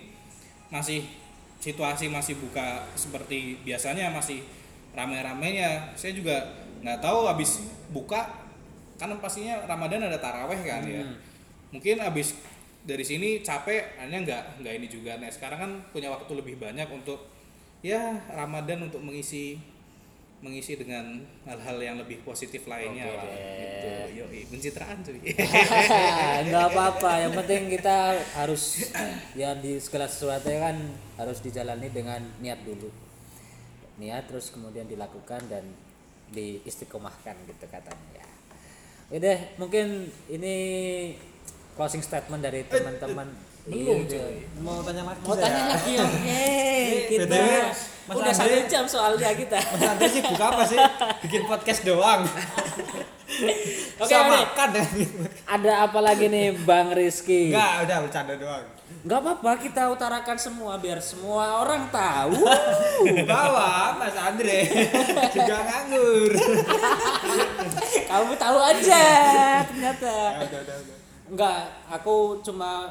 masih situasi masih buka seperti biasanya masih rame-ramenya. Saya juga nggak tahu habis buka kan pastinya Ramadan ada taraweh kan ya. Mungkin habis dari sini capek hanya nggak nggak ini juga. Nah sekarang kan punya waktu lebih banyak untuk ya Ramadan untuk mengisi mengisi dengan hal-hal yang lebih positif lainnya Oke. lah deh. gitu. Yoi pencitraan cuy. Nggak apa-apa yang penting kita harus ya di segala sesuatu kan harus dijalani dengan niat dulu. Niat terus kemudian dilakukan dan diistiqomahkan gitu katanya. Ya udah mungkin ini closing statement dari teman-teman belum, Iya, cuy. Mau tanya lagi mau tanya lagi oke kita BTW, Mas udah satu jam soalnya kita Mas Andre sih buka apa sih? Bikin podcast doang. Oke, makan ya. ada apa lagi nih Bang Rizky Enggak, udah bercanda doang. Gak apa-apa kita utarakan semua biar semua orang tahu. Bawa Mas Andre juga nganggur. Kamu tahu aja ternyata. Ya, udah, udah, udah. Enggak, aku cuma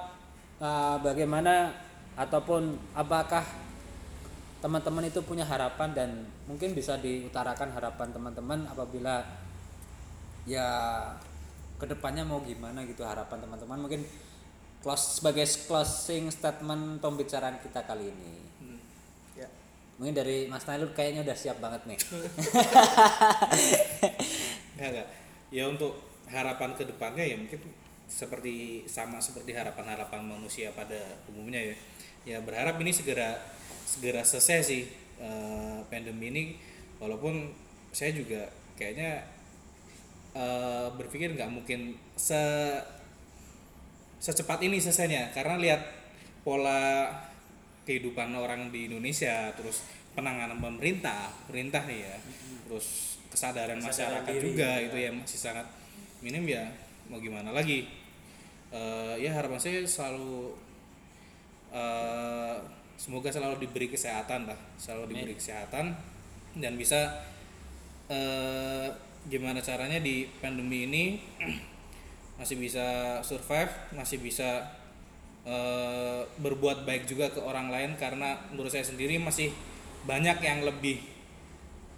uh, bagaimana ataupun apakah teman-teman itu punya harapan dan mungkin bisa diutarakan harapan teman-teman apabila ya ke depannya mau gimana gitu harapan teman-teman mungkin close sebagai closing statement pembicaraan kita kali ini Ya. mungkin dari Mas Nailul kayaknya udah siap banget nih Enggak, enggak. Ya untuk harapan ke depannya ya mungkin seperti sama seperti harapan-harapan manusia pada umumnya ya. Ya berharap ini segera segera selesai sih eh, pandemi ini. Walaupun saya juga kayaknya eh, berpikir nggak mungkin se secepat ini selesainya. Karena lihat pola kehidupan orang di Indonesia terus penanganan pemerintah pemerintah nih ya. Terus kesadaran, Kesadaran masyarakat diri, juga ya. itu ya masih sangat minim ya. Mau gimana lagi Eh, ya harapan saya selalu eh, semoga selalu diberi kesehatan lah selalu diberi kesehatan. Dan bisa eh, gimana caranya di pandemi ini masih bisa survive masih bisa eh, berbuat baik juga ke orang lain. Karena menurut saya sendiri masih banyak yang lebih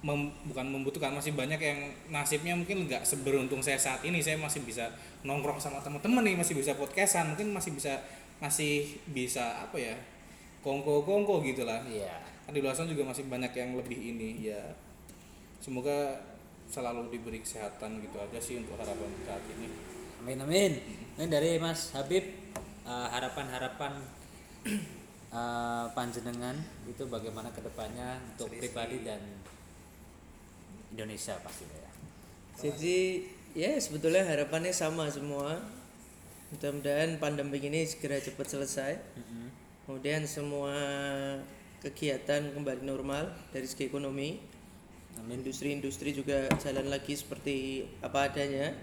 mem- bukan membutuhkan masih banyak yang nasibnya mungkin nggak seberuntung saya saat ini. Saya masih bisa nongkrong sama teman-teman nih masih bisa podcastan mungkin masih bisa masih bisa apa ya kongko kongko gitulah. Iya. Kan di luar sana juga masih banyak yang lebih ini ya. Semoga selalu diberi kesehatan gitu aja sih untuk harapan saat ini. Amin amin. Ini dari Mas Habib eh, harapan-harapan eh, panjenengan itu bagaimana ke depannya untuk pribadi dan Indonesia pasti ya Jadi ya sebetulnya harapannya sama semua. Mudah-mudahan pandemi ini segera cepat selesai. Kemudian semua kegiatan kembali normal dari segi ekonomi. Industri-industri juga jalan lagi seperti apa adanya.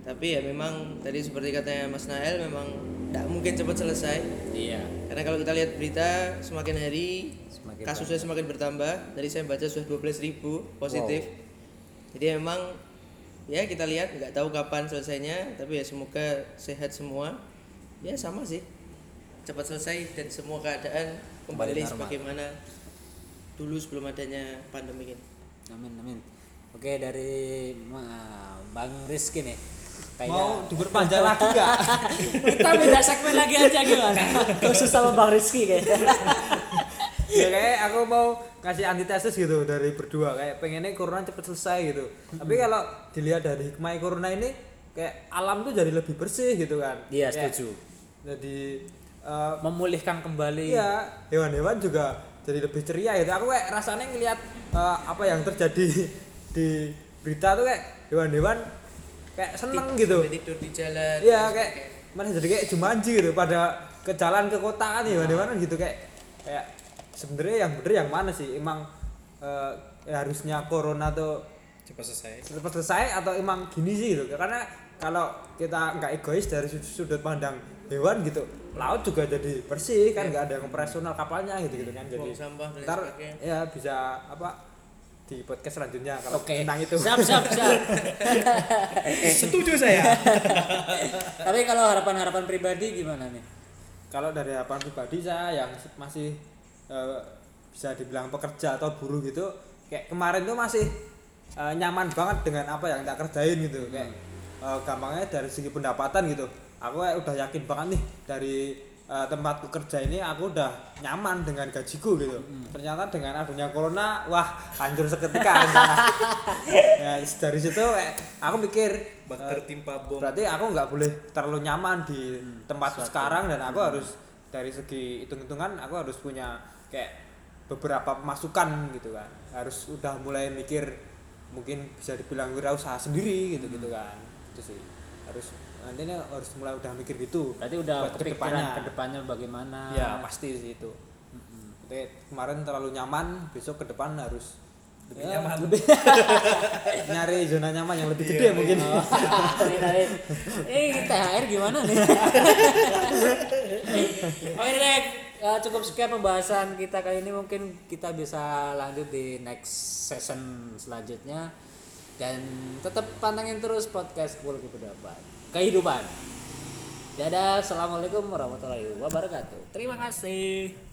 Tapi ya memang tadi seperti katanya Mas Nael memang tidak mungkin cepat selesai. iya Karena kalau kita lihat berita semakin hari Semakin kasusnya semakin bertambah. Tadi saya baca sudah 12.000 positif. Jadi memang ya kita lihat nggak tahu kapan selesainya, tapi ya semoga sehat semua. Ya sama sih. Cepat selesai dan semua keadaan Kembali kembali, normal. sebagaimana dulu sebelum adanya pandemi ini. amin amin oke dari Ma- Bang Rizky nih kayaknya Mau diperpanjang lagi enggak? kita beda segmen lagi aja gimana khusus sama Bang Rizky kayaknya ya kayak aku mau kasih antitesis gitu dari berdua kayak pengennya corona cepet selesai gitu. Tapi kalau dilihat dari hikmah corona ini kayak alam tuh jadi lebih bersih gitu kan. Iya, Kayak setuju. jadi eh, memulihkan kembali. Iya hewan-hewan juga jadi lebih ceria gitu. Aku kayak rasanya ngelihat eh, apa yang terjadi di berita tuh kayak hewan-hewan kayak seneng gitu. Sampai tidur di jalan. Iya kayak mana jadi kayak Jumanji gitu pada ke jalan ke kota kan ya mana gitu kayak kayak sebenarnya yang bener yang mana sih? Emang eh, ya harusnya corona tuh cepat selesai. cepat selesai atau emang gini sih gitu? Karena kalau kita nggak egois dari sudut, sudut pandang hewan gitu laut juga jadi bersih kan nggak ada yang operasional kapalnya gitu gitu kan. Jadi Buang sampah dan ntar ya bisa apa di podcast selanjutnya kalau Oke. tentang itu. Siap, siap, siap. setuju saya. Tapi kalau harapan-harapan pribadi gimana nih? kalau dari harapan pribadi saya yang masih eh, bisa dibilang pekerja atau buruh gitu kayak kemarin tuh masih eh, nyaman banget dengan apa yang tak kerjain gitu. Kayak eh, gampangnya dari segi pendapatan gitu. Aku kayak udah yakin banget nih dari eh, tempatku kerja ini aku udah nyaman dengan gajiku gitu. Ternyata dengan adanya corona wah hancur seketika ya dari situ aku mikir tertimpa bom. berarti aku nggak boleh terlalu nyaman di tempat sekarang dan aku harus dari segi hitung-hitungan aku harus punya kayak beberapa masukan gitu kan. Harus udah mulai mikir mungkin bisa dibilang wirausaha sendiri gitu gitu kan. Itu sih. Harus nantinya harus mulai udah mikir gitu. Berarti udah buat kepikiran ke depannya bagaimana? ya pasti sih itu. Jadi, kemarin terlalu nyaman besok ke depan harus lebih nyaman. lebih nyari zona nyaman yang lebih gede mungkin. Ini tadi. Eh, THR gimana nih? Oke deh, ya, cukup sekian pembahasan kita kali ini. Mungkin kita bisa lanjut di next session selanjutnya. Dan tetap pantengin terus podcast Pul Kehidupan. Kehidupan. Dadah, assalamualaikum warahmatullahi wabarakatuh. Terima kasih.